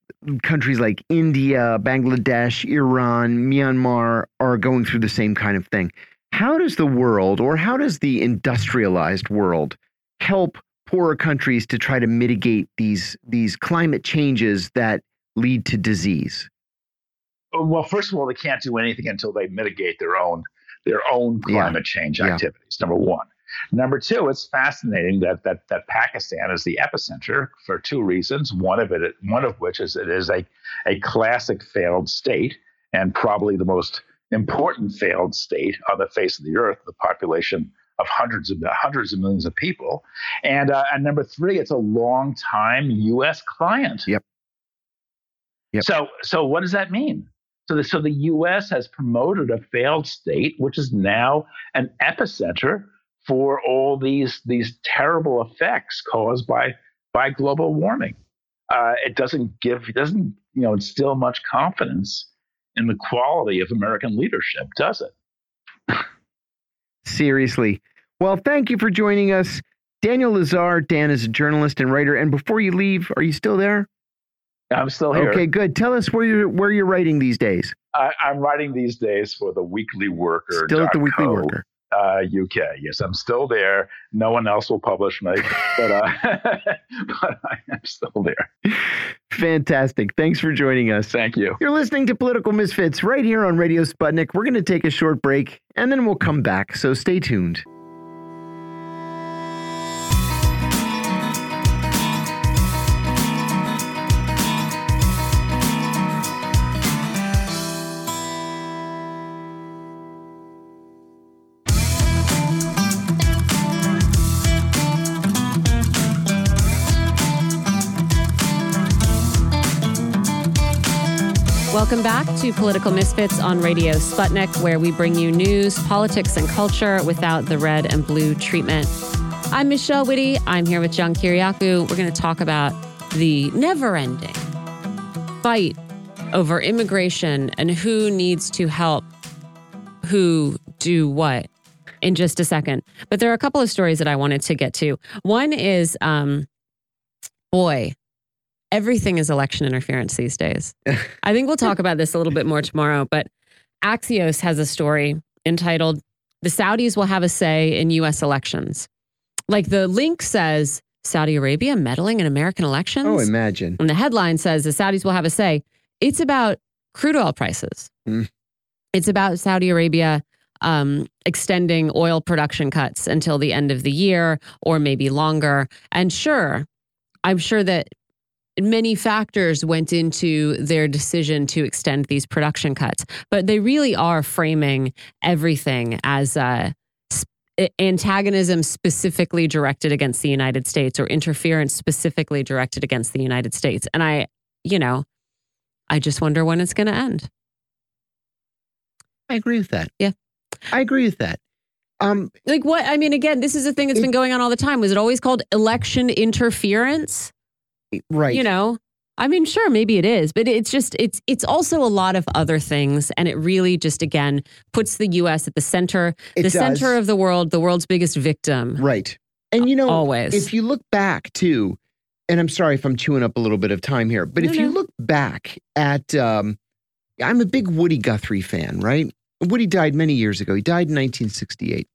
countries like India, Bangladesh, Iran, Myanmar, are going through the same kind of thing how does the world or how does the industrialized world help poorer countries to try to mitigate these these climate changes that lead to disease? Uh, well, first of all, they can't do anything until they mitigate their own their own climate yeah. change activities. Yeah. Number one. Number two, it's fascinating that that that Pakistan is the epicenter for two reasons. One of it, one of which is it is a a classic failed state and probably the most important failed state on the face of the earth, the population of hundreds of hundreds of millions of people, and uh, and number three, it's a long time U.S. client. Yep. Yep. So so what does that mean? So the, so the U.S. has promoted a failed state, which is now an epicenter for all these these terrible effects caused by by global warming. Uh, it doesn't give it doesn't you know instill much confidence in the quality of American leadership, does it? Seriously. Well, thank you for joining us. Daniel Lazare, Dan is a journalist and writer. And before you leave, are you still there? I'm still here. Okay, good. Tell us where you're where you're writing these days. I, am writing these days for the Weekly Worker. Still at the Weekly Worker. Uh, UK. Yes, I'm still there. No one else will publish me, but, uh, but I am still there. Fantastic. Thanks for joining us. Thank you. You're listening to Political Misfits right here on Radio Sputnik. We're going to take a short break and then we'll come back, so stay tuned. Welcome back to Political Misfits on Radio Sputnik, where we bring you news, politics, and culture without the red and blue treatment. I'm Michelle Witte. I'm here with John Kiriakou. We're going to talk about the never ending fight over immigration and who needs to help who do what in just a second. But there are a couple of stories that I wanted to get to. One is, um, boy, everything is election interference these days. I think we'll talk about this a little bit more tomorrow, but Axios has a story entitled The Saudis Will Have a Say in U.S. Elections. Like the link says, Saudi Arabia meddling in American elections. Oh, imagine. And the headline says, The Saudis will have a say. It's about crude oil prices. Mm. It's about Saudi Arabia um, extending oil production cuts until the end of the year or maybe longer. And sure, I'm sure that many factors went into their decision to extend these production cuts, but they really are framing everything as a antagonism specifically directed against the United States or interference specifically directed against the United States. And I, you know, I just wonder when it's going to end. I agree with that. Yeah. I agree with that. Um, like what? I mean, again, this is a thing that's been going on all the time. Was it always called election interference? Right. You know, I mean, sure, maybe it is, but it's just it's it's also a lot of other things, and it really just again puts the U.S. at the center, It the does. center of the world, the world's biggest victim. Right. And you know, Always. if you look back too, and I'm sorry if I'm chewing up a little bit of time here, but No, if you look back at, um, I'm a big Woody Guthrie fan, right? Woody died many years ago. He died in 1968.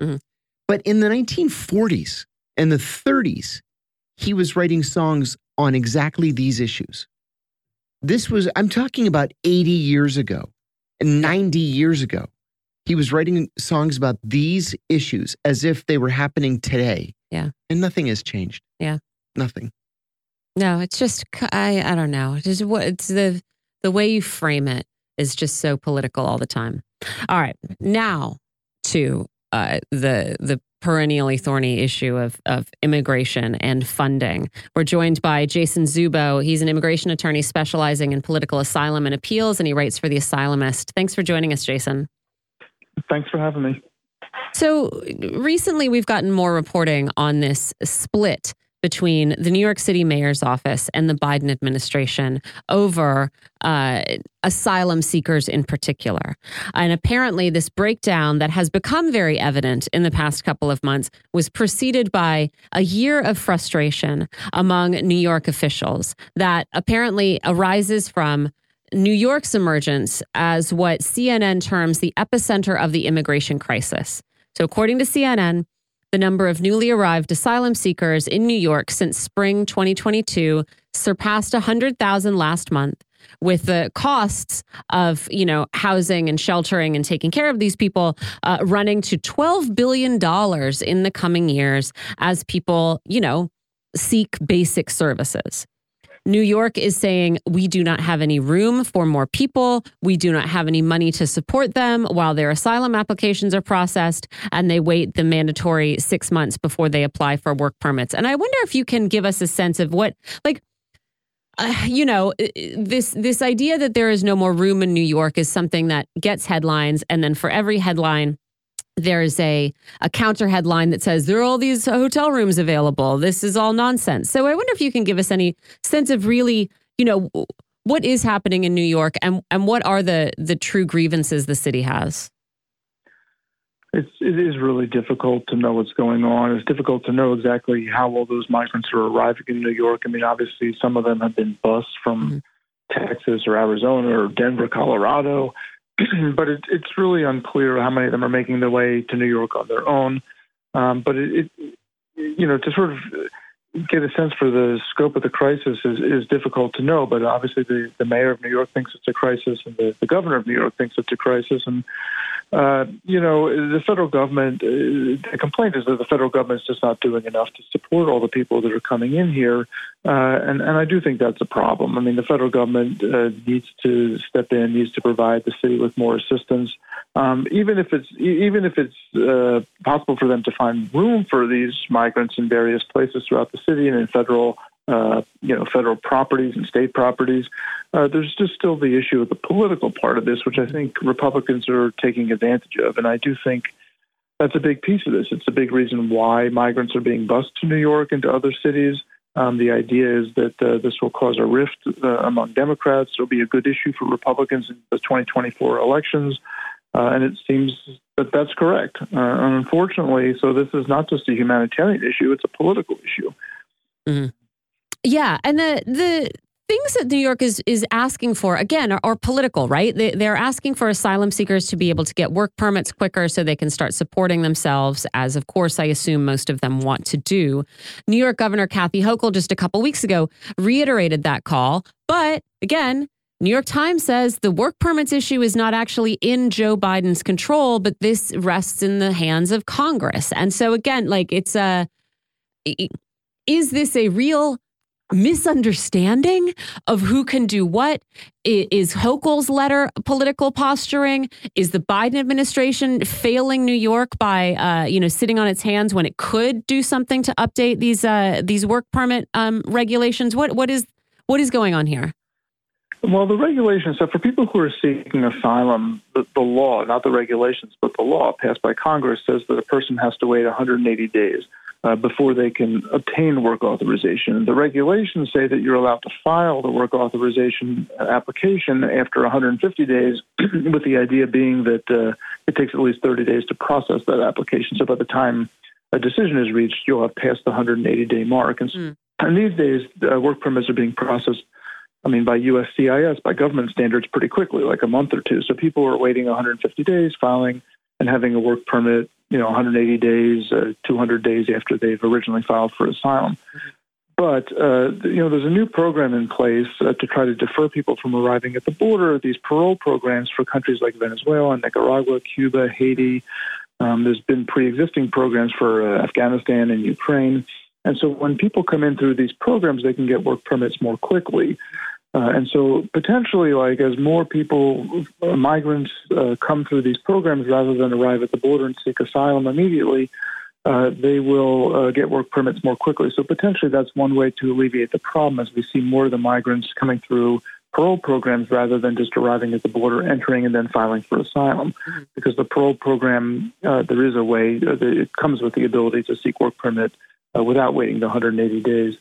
Mhm. But in the 1940s and the 30s, he was writing songs on exactly these issues. This was, I'm talking about 80 years ago 90 years ago. He was writing songs about these issues as if they were happening today. Yeah. And nothing has changed. Yeah. Nothing. No, it's just, I, I don't know. It's just it's the the way you frame it is just so political all the time. All right, now to uh, the the perennially thorny issue of of immigration and funding. We're joined by Jason Dzubow. He's an immigration attorney specializing in political asylum and appeals, and he writes for the Asylumist. Thanks for joining us, Jason. Thanks for having me. So recently, we've gotten more reporting on this split between the New York City mayor's office and the Biden administration over uh, asylum seekers in particular. And apparently, this breakdown that has become very evident in the past couple of months was preceded by a year of frustration among New York officials that apparently arises from New York's emergence as what CNN terms the epicenter of the immigration crisis. So, according to CNN, the number of newly arrived asylum seekers in New York since spring 2022 surpassed 100,000 last month with the costs of you know housing and sheltering and taking care of these people uh, running to 12 billion dollars in the coming years as people you know seek basic services New York is saying we do not have any room for more people. We do not have any money to support them while their asylum applications are processed and they wait the mandatory six months before they apply for work permits. And I wonder if you can give us a sense of what, like, uh, you know, this this idea that there is no more room in New York is something that gets headlines, and then for every headline, there's a a counter headline that says there are all these hotel rooms available. This is all nonsense. So I wonder if you can give us any sense of really, you know, what is happening in New York and and what are the the true grievances the city has. It's it is really difficult to know what's going on. It's difficult to know exactly how all those migrants are arriving in New York. I mean, obviously, some of them have been bused from mm-hmm. Texas or Arizona or Denver, Colorado. but it, it's really unclear how many of them are making their way to New York on their own. Um, but it, it, you know, to sort of get a sense for the scope of the crisis is, is difficult to know. But obviously, the, the mayor of New York thinks it's a crisis, and the, the governor of New York thinks it's a crisis. And uh, you know, the federal government, uh, the complaint is that the federal government is just not doing enough to support all the people that are coming in here. Uh, and, and I do think that's a problem. I mean, the federal government uh, needs to step in, needs to provide the city with more assistance. Um, even if it's even if it's uh, possible for them to find room for these migrants in various places throughout the city and in federal uh, you know, federal properties and state properties. Uh, there's just still the issue of the political part of this, which I think Republicans are taking advantage of. And I do think that's a big piece of this. It's a big reason why migrants are being bused to New York and to other cities. Um, the idea is that uh, this will cause a rift uh, among Democrats. It'll be a good issue for Republicans in the 2024 elections. Uh, and it seems that that's correct. Uh, unfortunately, so this is not just a humanitarian issue, it's a political issue. Mm-hmm. Yeah, and the the things that New York is is asking for again are, are political, right? They, they're asking for asylum seekers to be able to get work permits quicker so they can start supporting themselves, as of course I assume most of them want to do. New York Governor Kathy Hochul just a couple weeks ago reiterated that call, but again. New York Times says the work permits issue is not actually in Joe Biden's control, but this rests in the hands of Congress. And so again, like it's a is this a real misunderstanding of who can do what. Is Hochul's letter political posturing? Is the Biden administration failing New York by, uh, you know, sitting on its hands when it could do something to update these uh, these work permit um, regulations? What what is what is going on here? Well, the regulations, so for people who are seeking asylum, the, the, law, not the regulations, but the law passed by Congress says that a person has to wait 180 days uh, before they can obtain work authorization. The regulations say that you're allowed to file the work authorization application after 150 days, with the idea being that uh, it takes at least 30 days to process that application. So by the time a decision is reached, you'll have passed the 180 day mark. And, mm. and these days, uh, work permits are being processed. I mean, by USCIS, by government standards, pretty quickly, like a month or two. So people are waiting 150 days, filing and having a work permit you know 180 days, uh, 200 days after they've originally filed for asylum. But uh, you know, there's a new program in place uh, to try to defer people from arriving at the border. These parole programs for countries like Venezuela, Nicaragua, Cuba, Haiti. Um, there's been pre-existing programs for uh, Afghanistan and Ukraine. And so when people come in through these programs, they can get work permits more quickly. Uh, and so potentially, like as more people, uh, migrants, uh, come through these programs rather than arrive at the border and seek asylum immediately, uh, they will uh, get work permits more quickly. So potentially, that's one way to alleviate the problem as we see more of the migrants coming through parole programs rather than just arriving at the border, entering, and then filing for asylum. Mm-hmm. Because the parole program, uh, there is a way; it comes with the ability to seek work permit without waiting the 180 days.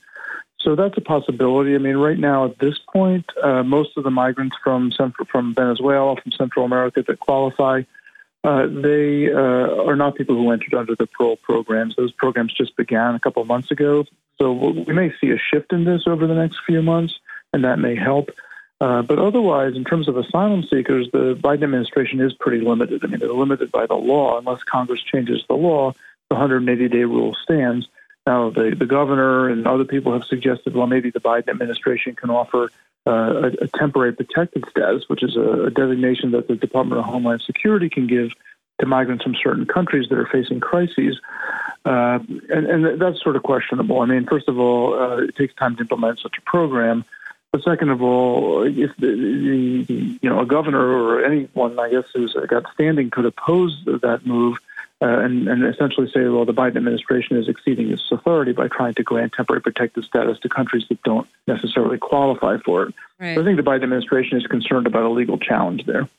So that's a possibility. I mean, right now at this point, uh, most of the migrants from Central, from Venezuela, from Central America that qualify, uh, they uh, are not people who entered under the parole programs. Those programs just began a couple of months ago. So we may see a shift in this over the next few months, and that may help. Uh, but otherwise, in terms of asylum seekers, the Biden administration is pretty limited. I mean, they're limited by the law. Unless Congress changes the law, the 180 day rule stands. Now, the, the governor and other people have suggested, well, maybe the Biden administration can offer uh, a, a, temporary protected status, which is a, a, designation that the Department of Homeland Security can give to migrants from certain countries that are facing crises. Uh, and, and, that's sort of questionable. I mean, first of all, uh, it takes time to implement such a program. But second of all, if the, the, you know a governor or anyone, I guess, who's got standing could oppose that move, uh, and, and, essentially say, well, the Biden administration is exceeding its authority by trying to grant temporary protective status to countries that don't necessarily qualify for it. Right. So I think the Biden administration is concerned about a legal challenge there.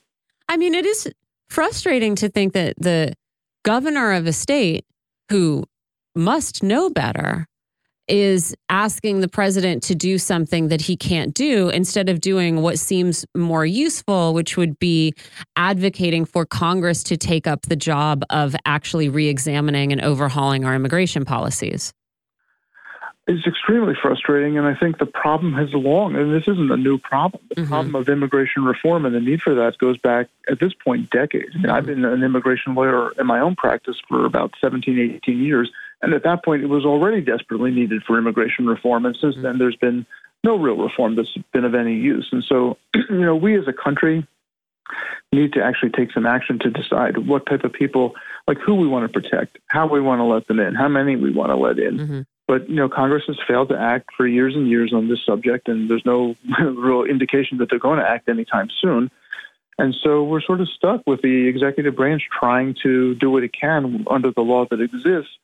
I mean, it is frustrating to think that the governor of a state who must know better is asking the president to do something that he can't do instead of doing what seems more useful, which would be advocating for Congress to take up the job of actually re examining and overhauling our immigration policies. it's extremely frustrating. And I think the problem has long, and this isn't a new problem. The Mhm. problem of immigration reform and the need for that goes back at this point decades. I mean, I've been an immigration lawyer in my own practice for about 17, 18 years. And at that point, it was already desperately needed for immigration reform. And since then, there's been no real reform that's been of any use. And so, you know, we as a country need to actually take some action to decide what type of people, like who we want to protect, how we want to let them in, how many we want to let in. Mhm. But you know, Congress has failed to act for years and years on this subject, and there's no real indication that they're going to act anytime soon. And so we're sort of stuck with the executive branch trying to do what it can under the law that exists,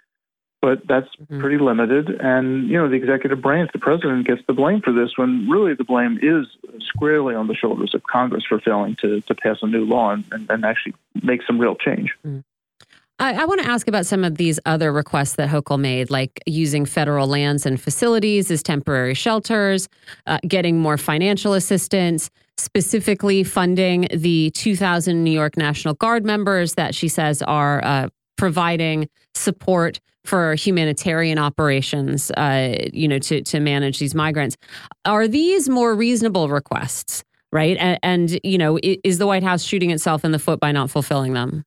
but that's Mhm. pretty limited. And you know, the executive branch, the president, gets the blame for this when really the blame is squarely on the shoulders of Congress for failing to to pass a new law and, and, and actually make some real change. I, I want to ask about some of these other requests that Hochul made, like using federal lands and facilities as temporary shelters, uh, getting more financial assistance, specifically funding the 2,000 New York National Guard members that she says are uh, providing support for humanitarian operations, uh, you know, to to manage these migrants. Are these more reasonable requests, right? And, and you know, is the White House shooting itself in the foot by not fulfilling them?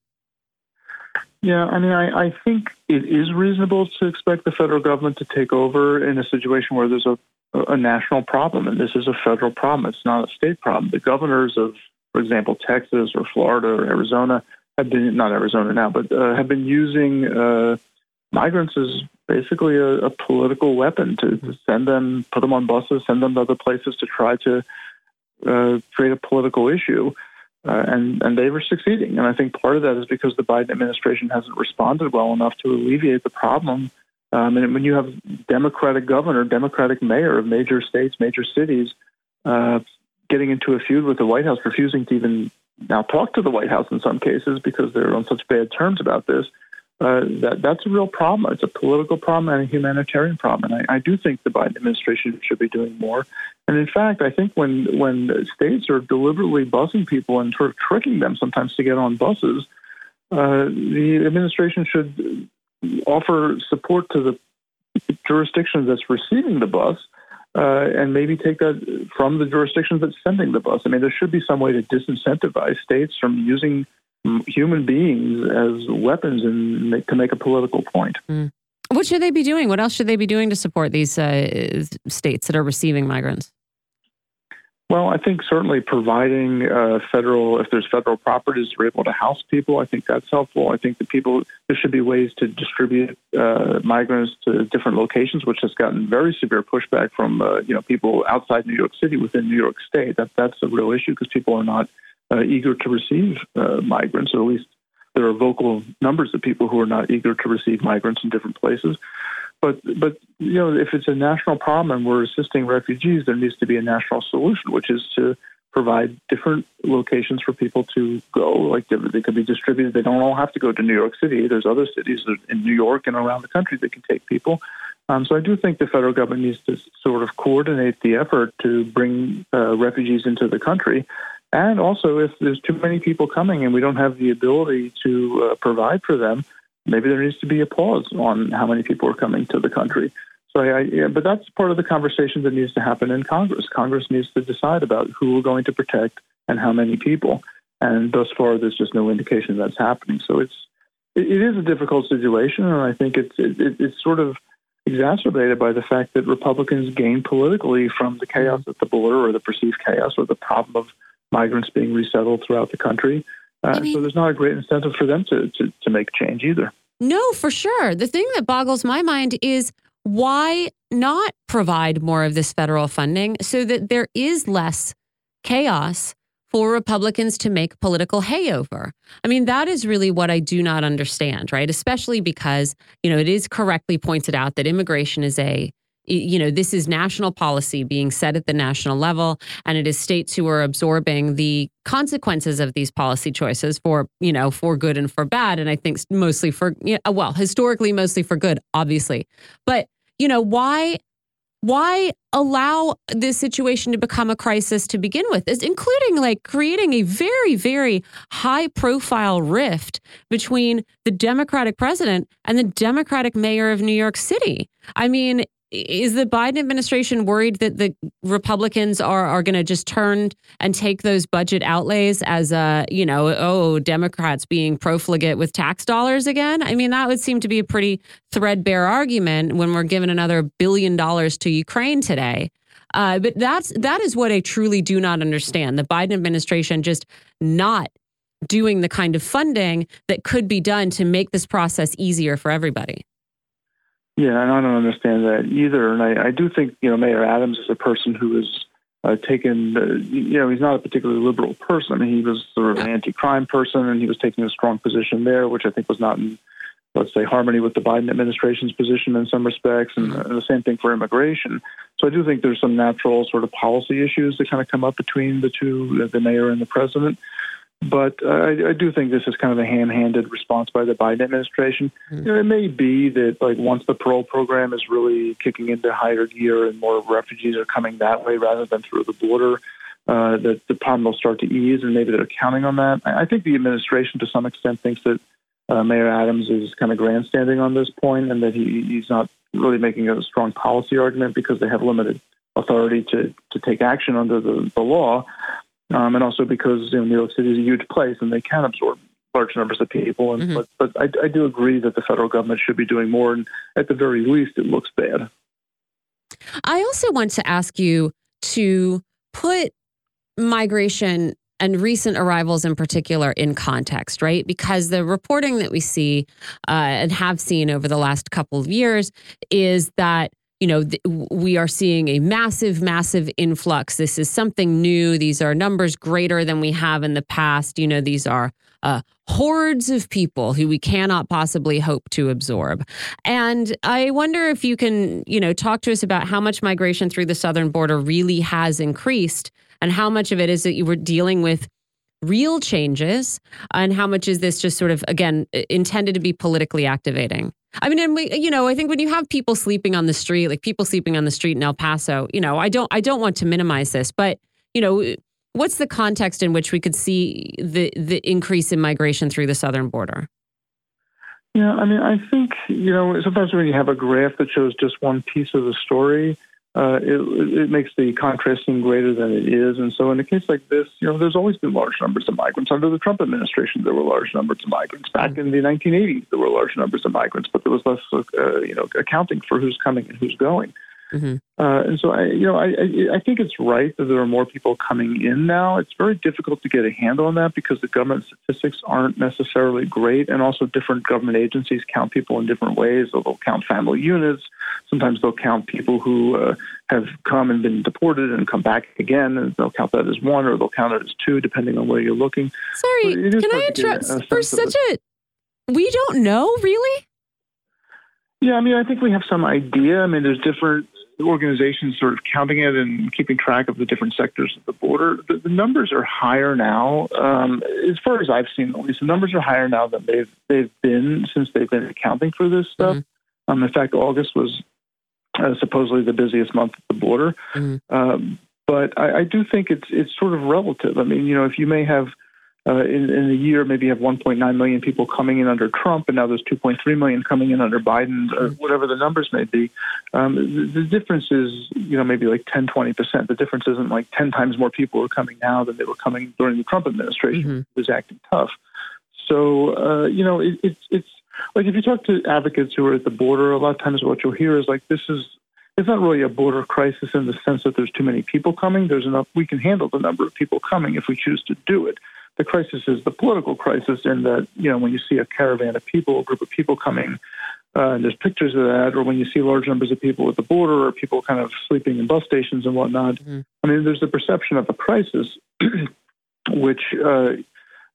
Yeah, I mean, I, I think it is reasonable to expect the federal government to take over in a situation where there's a, a national problem, and this is a federal problem. It's not a state problem. The governors of, for example, Texas or Florida or Arizona have been not Arizona now, but uh, have been using uh, migrants is basically a, a political weapon to, to send them, put them on buses, send them to other places to try to uh, create a political issue. Uh, and and they were succeeding. And I think part of that is because the Biden administration hasn't responded well enough to alleviate the problem. Um, and when you have Democratic governor, Democratic mayor of major states, major cities, uh, getting into a feud with the White House, refusing to even now talk to the White House in some cases because they're on such bad terms about this. Uh, that that's a real problem. It's a political problem and a humanitarian problem. And I, I do think the Biden administration should be doing more. And in fact, I think when when states are deliberately busing people and sort of tricking them sometimes to get on buses, uh, the administration should offer support to the jurisdiction that's receiving the bus. Uh, and maybe take that from the jurisdiction that's sending the bus. I mean, there should be some way to disincentivize states from using human beings as weapons and make, to make a political point. What should they be doing? What else should they be doing to support these uh, states that are receiving migrants? Well, I think certainly providing uh, federal, if there's federal properties, we're able to house people. I think that's helpful. I think that people, there should be ways to distribute uh, migrants to different locations, which has gotten very severe pushback from uh, you know people outside New York City, within New York State. That that's a real issue because people are not uh, eager to receive uh, migrants, or at least there are vocal numbers of people who are not eager to receive migrants in different places. But but you know, if it's a national problem and we're assisting refugees, there needs to be a national solution, which is to provide different locations for people to go. Like they, could be distributed. They don't all have to go to New York City. There's other cities in New York and around the country that can take people. Um, so I do think the federal government needs to sort of coordinate the effort to bring uh, refugees into the country. And also, if there's too many people coming and we don't have the ability to uh, provide for them, maybe there needs to be a pause on how many people are coming to the country. So, I, yeah, but that's part of the conversation that needs to happen in Congress. Congress needs to decide about who we're going to protect and how many people. And thus far, there's just no indication that's happening. So it's it, it is a difficult situation, and I think it's it, it, it's sort of exacerbated by the fact that Republicans gain politically from the chaos at the border or the perceived chaos or the problem of migrants being resettled throughout the country. Uh, I mean- so there's not a great incentive for them to, to, to make change either. No, for sure. The thing that boggles my mind is why not provide more of this federal funding so that there is less chaos for Republicans to make political hay over. I mean, that is really what I do not understand, right? Especially because, you know, it is correctly pointed out that immigration is a you know, this is national policy being set at the national level, and it is states who are absorbing the consequences of these policy choices for, you know, for good and for bad. And I think mostly for, you uh, know, well, historically, mostly for good, obviously. But, you know, why why allow this situation to become a crisis to begin with is including like creating a very very high profile rift between the democratic president and the democratic mayor of new york city i mean is the Biden administration worried that the Republicans are are going to just turn and take those budget outlays as a you know oh Democrats being profligate with tax dollars again? I mean that would seem to be a pretty threadbare argument when we're giving another billion dollars to Ukraine today. Uh, but that's that is what I truly do not understand. The Biden administration just not doing the kind of funding that could be done to make this process easier for everybody. Yeah, and I don't understand that either. And I, I do think you know Mayor Adams is a person who has uh, taken uh, you know he's not a particularly liberal person. He was sort of an anti-crime person, and he was taking a strong position there, which I think was not in let's say harmony with the Biden administration's position in some respects, and, and the same thing for immigration. So I do think there's some natural sort of policy issues that kind of come up between the two, the mayor and the president. But uh, I, I, do think this is kind of a ham-handed response by the Biden administration. Mm-hmm. You know, it may be that like once the parole program is really kicking into higher gear and more refugees are coming that way rather than through the border, uh, that the problem will start to ease, and maybe they're counting on that. I, I think the administration, to some extent, thinks that uh, Mayor Adams is kind of grandstanding on this point, and that he, he's not really making a strong policy argument because they have limited authority to to take action under the, the law um, and also because you know, New York City is a huge place and they can absorb large numbers of people. And, mm-hmm. But, but I, I do agree that the federal government should be doing more, and at the very least, it looks bad. I also want to ask you to put migration and recent arrivals in particular in context, right? Because the reporting that we see uh, and have seen over the last couple of years is that you know, th- we are seeing a massive, massive influx. This is something new. These are numbers greater than we have in the past. You know, these are uh, hordes of people who we cannot possibly hope to absorb. And I wonder if you can, you know, talk to us about how much migration through the southern border really has increased and how much of it is that you were dealing with real changes and how much is this just sort of again intended to be politically activating I mean, and we, you know, I think when you have people sleeping on the street, like people sleeping on the street in El Paso, you know, I don't, I don't want to minimize this, but you know, what's the context in which we could see the the increase in migration through the southern border? Yeah, I mean, I think you know, sometimes when you have a graph that shows just one piece of the story, uh, it, it, makes the contrast seem greater than it is. And so, in a case like this, you know, there's always been large numbers of migrants. Under the Trump administration, there were large numbers of migrants. Back in the 1980s, there were large numbers of migrants, but there was less, uh, you know, accounting for who's coming and who's going. Mm-hmm. Uh, and so, I, you know, I, I think it's right that there are more people coming in now. It's very difficult to get a handle on that because the government statistics aren't necessarily great, and also different government agencies count people in different ways. They'll count family units. Sometimes they'll count people who uh, have come and been deported and come back again, and they'll count that as one, or they'll count it as two, depending on where you're looking. Sorry, can I interrupt? For such a, we don't know really. Yeah, I mean, I think we have some idea. I mean, there's different organizations sort of counting it and keeping track of the different sectors of the border, the, the numbers are higher now. Um, as far as I've seen, at least, the numbers are higher now than they've they've been since they've been accounting for this stuff. Mm-hmm. Um, in fact, August was uh, supposedly the busiest month at the border. Mm-hmm. Um, but I, I do think it's it's sort of relative. I mean, you know, if you may have uh, in, in a year, maybe you have 1.9 million people coming in under Trump, and now there's 2.3 million coming in under Biden, or mm-hmm. whatever the numbers may be. Um, the, the, difference is, you know, maybe like 10, 20 percent. The difference isn't like 10 times more people are coming now than they were coming during the Trump administration, mm-hmm. was acting tough. So, uh, you know, it, it's it's like if you talk to advocates who are at the border, a lot of times what you'll hear is like, this is it's not really a border crisis in the sense that there's too many people coming. There's enough. We can handle the number of people coming if we choose to do it. The crisis is the political crisis in that, you know, when you see a caravan of people, a group of people coming, uh, and there's pictures of that, or when you see large numbers of people at the border, or people kind of sleeping in bus stations and whatnot. Mm-hmm. I mean, there's the perception of a crisis, which, uh,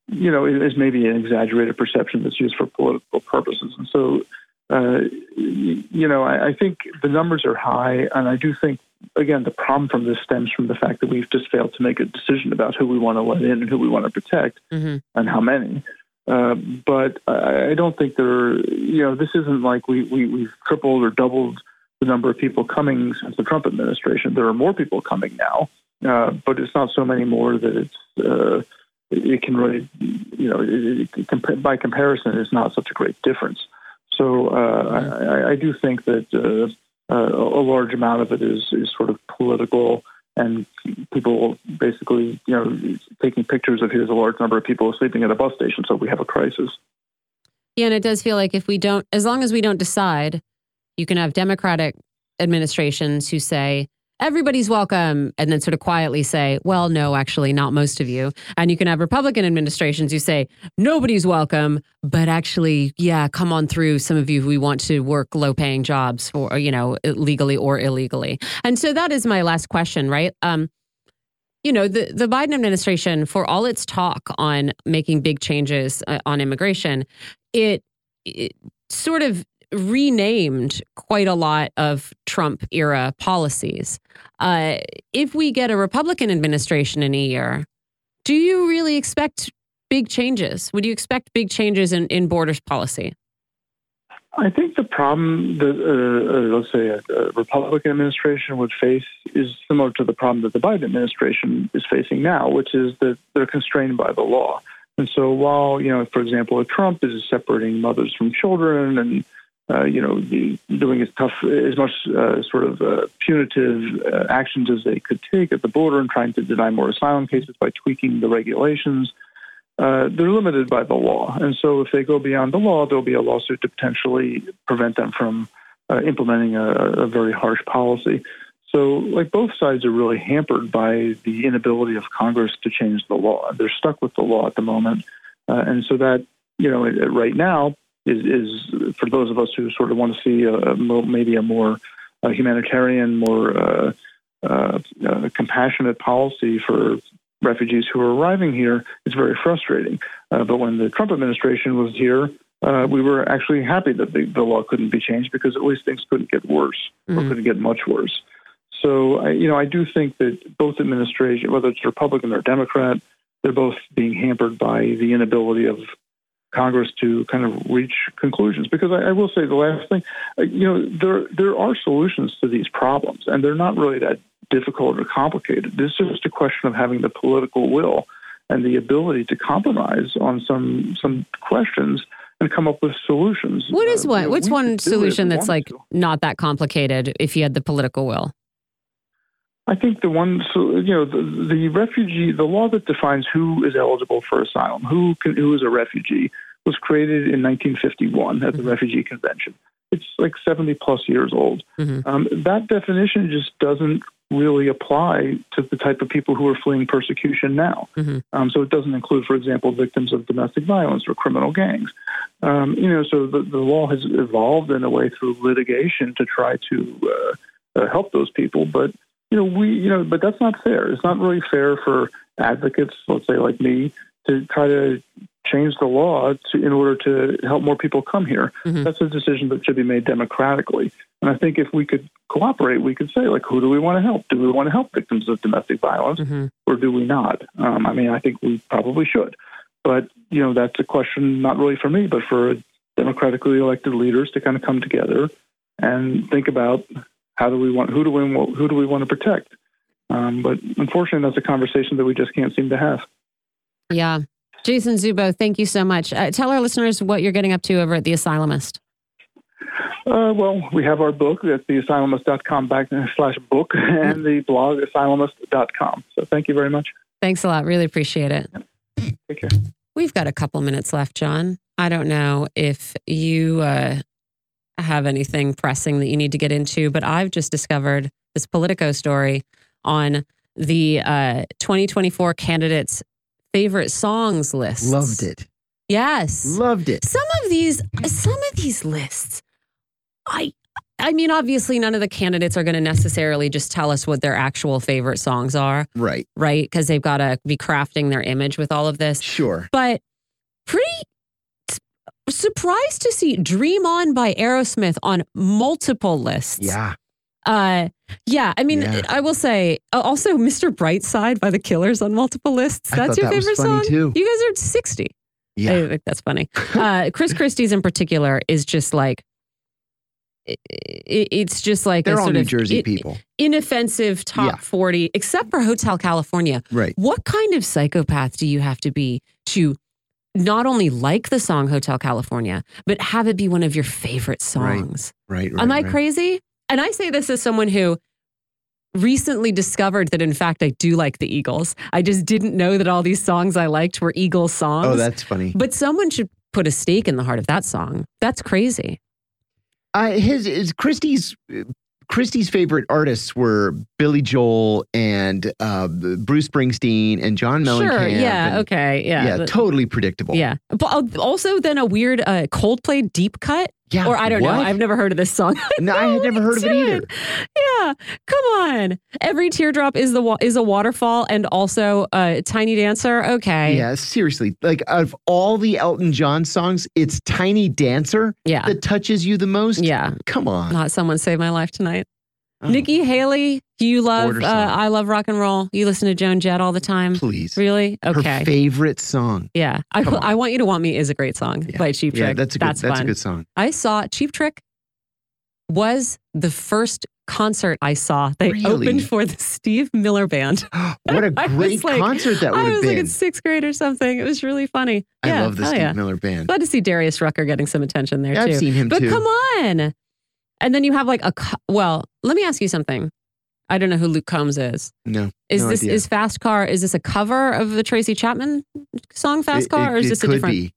you know, is maybe an exaggerated perception that's used for political purposes. And so, uh, you know, I, I think the numbers are high, and I do think again, the problem from this stems from the fact that we've just failed to make a decision about who we want to let in and who we want to protect mm-hmm. and how many. Uh, but I don't think there, you know, this isn't like we, we, we've tripled or doubled the number of people coming since the Trump administration. There are more people coming now, uh, but it's not so many more that it's, uh, it can really, you know, it, it, by comparison, it's not such a great difference. So uh, mm-hmm. I, I, do think that uh, a large amount of it is is sort of political and people basically, you know, taking pictures of here's a large number of people sleeping at a bus station, so we have a crisis. Yeah, and it does feel like if we don't, as long as we don't decide, you can have Democratic administrations who say, everybody's welcome, and then sort of quietly say, well, no, actually, not most of you. And you can have Republican administrations who say, nobody's welcome, but actually, yeah, come on through. Some of you, we want to work low paying jobs for, you know, legally or illegally. And so that is my last question, right? Um, you know, the, the Biden administration, for all its talk on making big changes uh, on immigration, it, it sort of renamed quite a lot of Trump era policies. Uh, if we get a Republican administration in a year, do you really expect big changes? Would you expect big changes in, in borders policy? I think the problem that, uh, uh, let's say, a, a, Republican administration would face is similar to the problem that the Biden administration is facing now, which is that they're constrained by the law. And so, while you know, for example, Trump is separating mothers from children and uh, you know, doing as tough, as much uh, sort of uh, punitive uh, actions as they could take at the border and trying to deny more asylum cases by tweaking the regulations. Uh, they're limited by the law. And so if they go beyond the law, there'll be a lawsuit to potentially prevent them from implementing a, a, very harsh policy. So, like, both sides are really hampered by the inability of Congress to change the law. They're stuck with the law at the moment. and so that, you know, right now, is, is for those of us who sort of want to see a, a maybe a more uh, humanitarian, more uh, uh, uh, compassionate policy for refugees who are arriving here. It's very frustrating. Uh, but when the Trump administration was here, uh, we were actually happy that the, the, law couldn't be changed because at least things couldn't get worse mm-hmm. or couldn't get much worse. So, I, you know, I do think that both administrations, whether it's Republican or Democrat, they're both being hampered by the inability of Congress to kind of reach conclusions. Because I, I will say the last thing, uh, you know, there there are solutions to these problems, and they're not really that difficult or complicated. It's just a question of having the political will and the ability to compromise on some some questions and come up with solutions. What is uh, one? You what's one solution that's like to. not that complicated if you had the political will? I think the one, so, you know, the, the refugee, the law that defines who is eligible for asylum, who can, who is a refugee, was created in 1951 at the mm-hmm. Refugee Convention. It's like 70 plus years old. Mm-hmm. Um, that definition just doesn't really apply to the type of people who are fleeing persecution now. Mm-hmm. Um, so it doesn't include, for example, victims of domestic violence or criminal gangs. Um, you know, so the, the law has evolved in a way through litigation to try to uh, uh, help those people, but you know, we, you know, but that's not fair. It's not really fair for advocates, let's say like me, to try to change the law to, in order to help more people come here. Mm-hmm. That's a decision that should be made democratically. And I think if we could cooperate, we could say, like, who do we want to help? Do we want to help victims of domestic violence mm-hmm. or do we not? Um, I mean, I think we probably should. But, you know, that's a question not really for me, but for democratically elected leaders to kind of come together and think about how do we want who do we who do we want to protect? Um, but unfortunately, that's a conversation that we just can't seem to have. Yeah, Jason Dzubow, thank you so much. Uh, tell our listeners what you're getting up to over at the Asylumist. Uh, well, we have our book at theasylumist.com backslash book and the blog asylumist.com. So thank you very much. Thanks a lot. Really appreciate it. Take care. We've got a couple minutes left, John. I don't know if you uh, have anything pressing that you need to get into, but I've just discovered this Politico story on the uh, 2024 candidates' favorite songs list. Loved it. Yes, loved it. Some of these, some of these lists, I. I mean, obviously, none of the candidates are going to necessarily just tell us what their actual favorite songs are. Right. Right. Because they've got to be crafting their image with all of this. Sure. But pretty surprised to see Dream On by Aerosmith on multiple lists. Yeah. Uh, yeah, I mean, yeah. I will say uh, also Mr. Brightside by the Killers on multiple lists. That's your that favorite song? Too. You guys are 60. Yeah. I think that's funny. Uh, Chris Christie's in particular is just like, it, it's just like they're all New Jersey it, people. Inoffensive top yeah. 40, except for Hotel California. Right. What kind of psychopath do you have to be to not only like the song Hotel California, but have it be one of your favorite songs. Right. right, right Am I right. crazy? And I say this as someone who recently discovered that in fact I do like the Eagles. I just didn't know that all these songs I liked were Eagles songs. Oh, that's funny. but someone should put a stake in the heart of that song. That's crazy. Uh, his, his Christie's Christie's favorite artists were Billy Joel and uh, Bruce Springsteen and John Mellencamp. Sure. Yeah. and- okay. Yeah. yeah, but- totally predictable. yeah. But also then a weird uh, Coldplay deep cut. Yeah. or I don't know. I've never heard of this song. no, I had never heard of it either. Yeah, come on. Every teardrop is the wa- is a waterfall, and also a tiny dancer. Okay. Yeah, seriously. Like out of all the Elton John songs, it's Tiny Dancer Yeah. that touches you the most. Yeah. Come on. Not someone save my life tonight. Oh, Nikki Haley, you love. Uh. I love rock and roll. You listen to Joan Jett all the time. please. Really? Okay. Her favorite song. yeah. I, I want you to want me is a great song Yeah. by Cheap Yeah, Trick. that's a good. That's, fun. a good song. I saw Cheap Trick was the first concert I saw. They Really? opened for the Steve Miller Band. What a was great like- concert that would I was like been. in sixth grade or something. It was really funny. I yeah, love the Steve yeah. Miller Band. Glad to see Darius Rucker getting some attention there Yeah, too. I've seen him but too. come on. And then you have like a well. Let me ask you something. I don't know who Luke Combs is. No, Is No this idea. is Fast Car? Is this a cover of the Tracy Chapman song Fast It- Car, it- or is this a different? Be.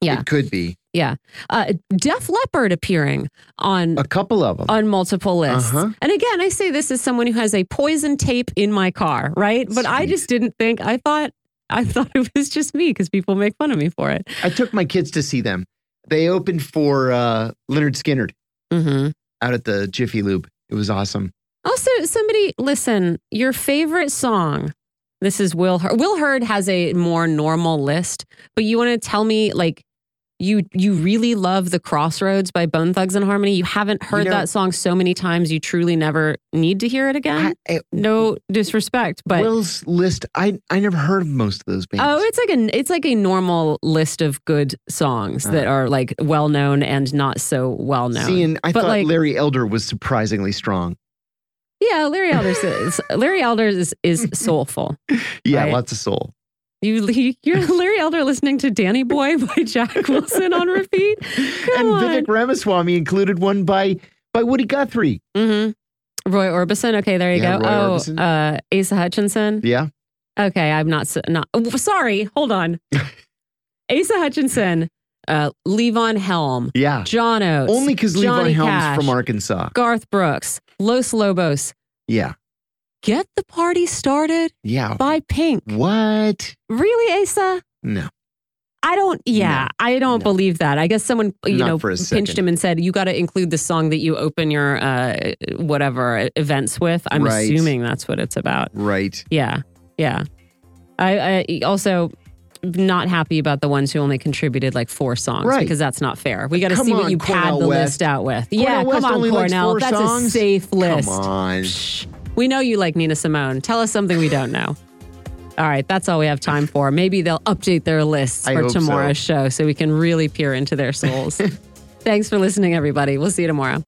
Yeah. it could be Yeah, Uh, Def Leppard appearing on a couple of them. on multiple lists. Uh-huh. And again, I say this as someone who has a poison tape in my car, right? But I just didn't think. I thought I thought it was just me because people make fun of me for it. I took my kids to see them. They opened for uh, Lynyrd Skynyrd Mm-hmm. out at the Jiffy Lube. It was awesome. Also, somebody listen. Your favorite song. This is Will. Hurd. Will Hurd has a more normal list, but you want to tell me like. You you really love the Crossroads by Bone Thugs and Harmony. You haven't heard know- that song so many times. You truly never need to hear it again. I, I, no disrespect, but Will's list. I I never heard of most of those bands. Oh, it's like a it's like a normal list of good songs that uh-huh. are like well known and not so well known. See, and I But, thought like- Larry Elder was surprisingly strong. Yeah, Larry Elders is Larry Elders is, is soulful. Yeah, Right. lots of soul. You you're Larry Elder listening to Danny Boy by Jack Wilson on repeat. Come and on. Vivek Ramaswamy included one by by Woody Guthrie. Mm-hmm. Roy Orbison. Okay, there you Yeah, go. Roy oh, Orbison. uh, Asa Hutchinson. Yeah, Okay, I'm not not. sorry, hold on. Asa Hutchinson, uh, Levon Helm, yeah. John Oates, Only because Levon Helms Cash. from Arkansas. Garth Brooks, Los Lobos. Yeah, Get the party started yeah. by Pink. What? Really, Asa? No. I don't. Yeah, No. I don't No. believe that. I guess someone you Not know pinched second. him and said you got to include the song that you open your uh, whatever events with. I'm Right. assuming that's what it's about. Right. Yeah, yeah. I, I also not happy about the ones who only contributed like four songs Right. because that's not fair. We got to see what you pad the West. list out with. yeah, West come on, Cornell. four That's songs? a safe list. Come on. Shh. We know you like Nina Simone. Tell us something we don't know. All right, that's all we have time for. Maybe they'll update their lists I for hope so. tomorrow's show so we can really peer into their souls. Thanks for listening, everybody. We'll see you tomorrow.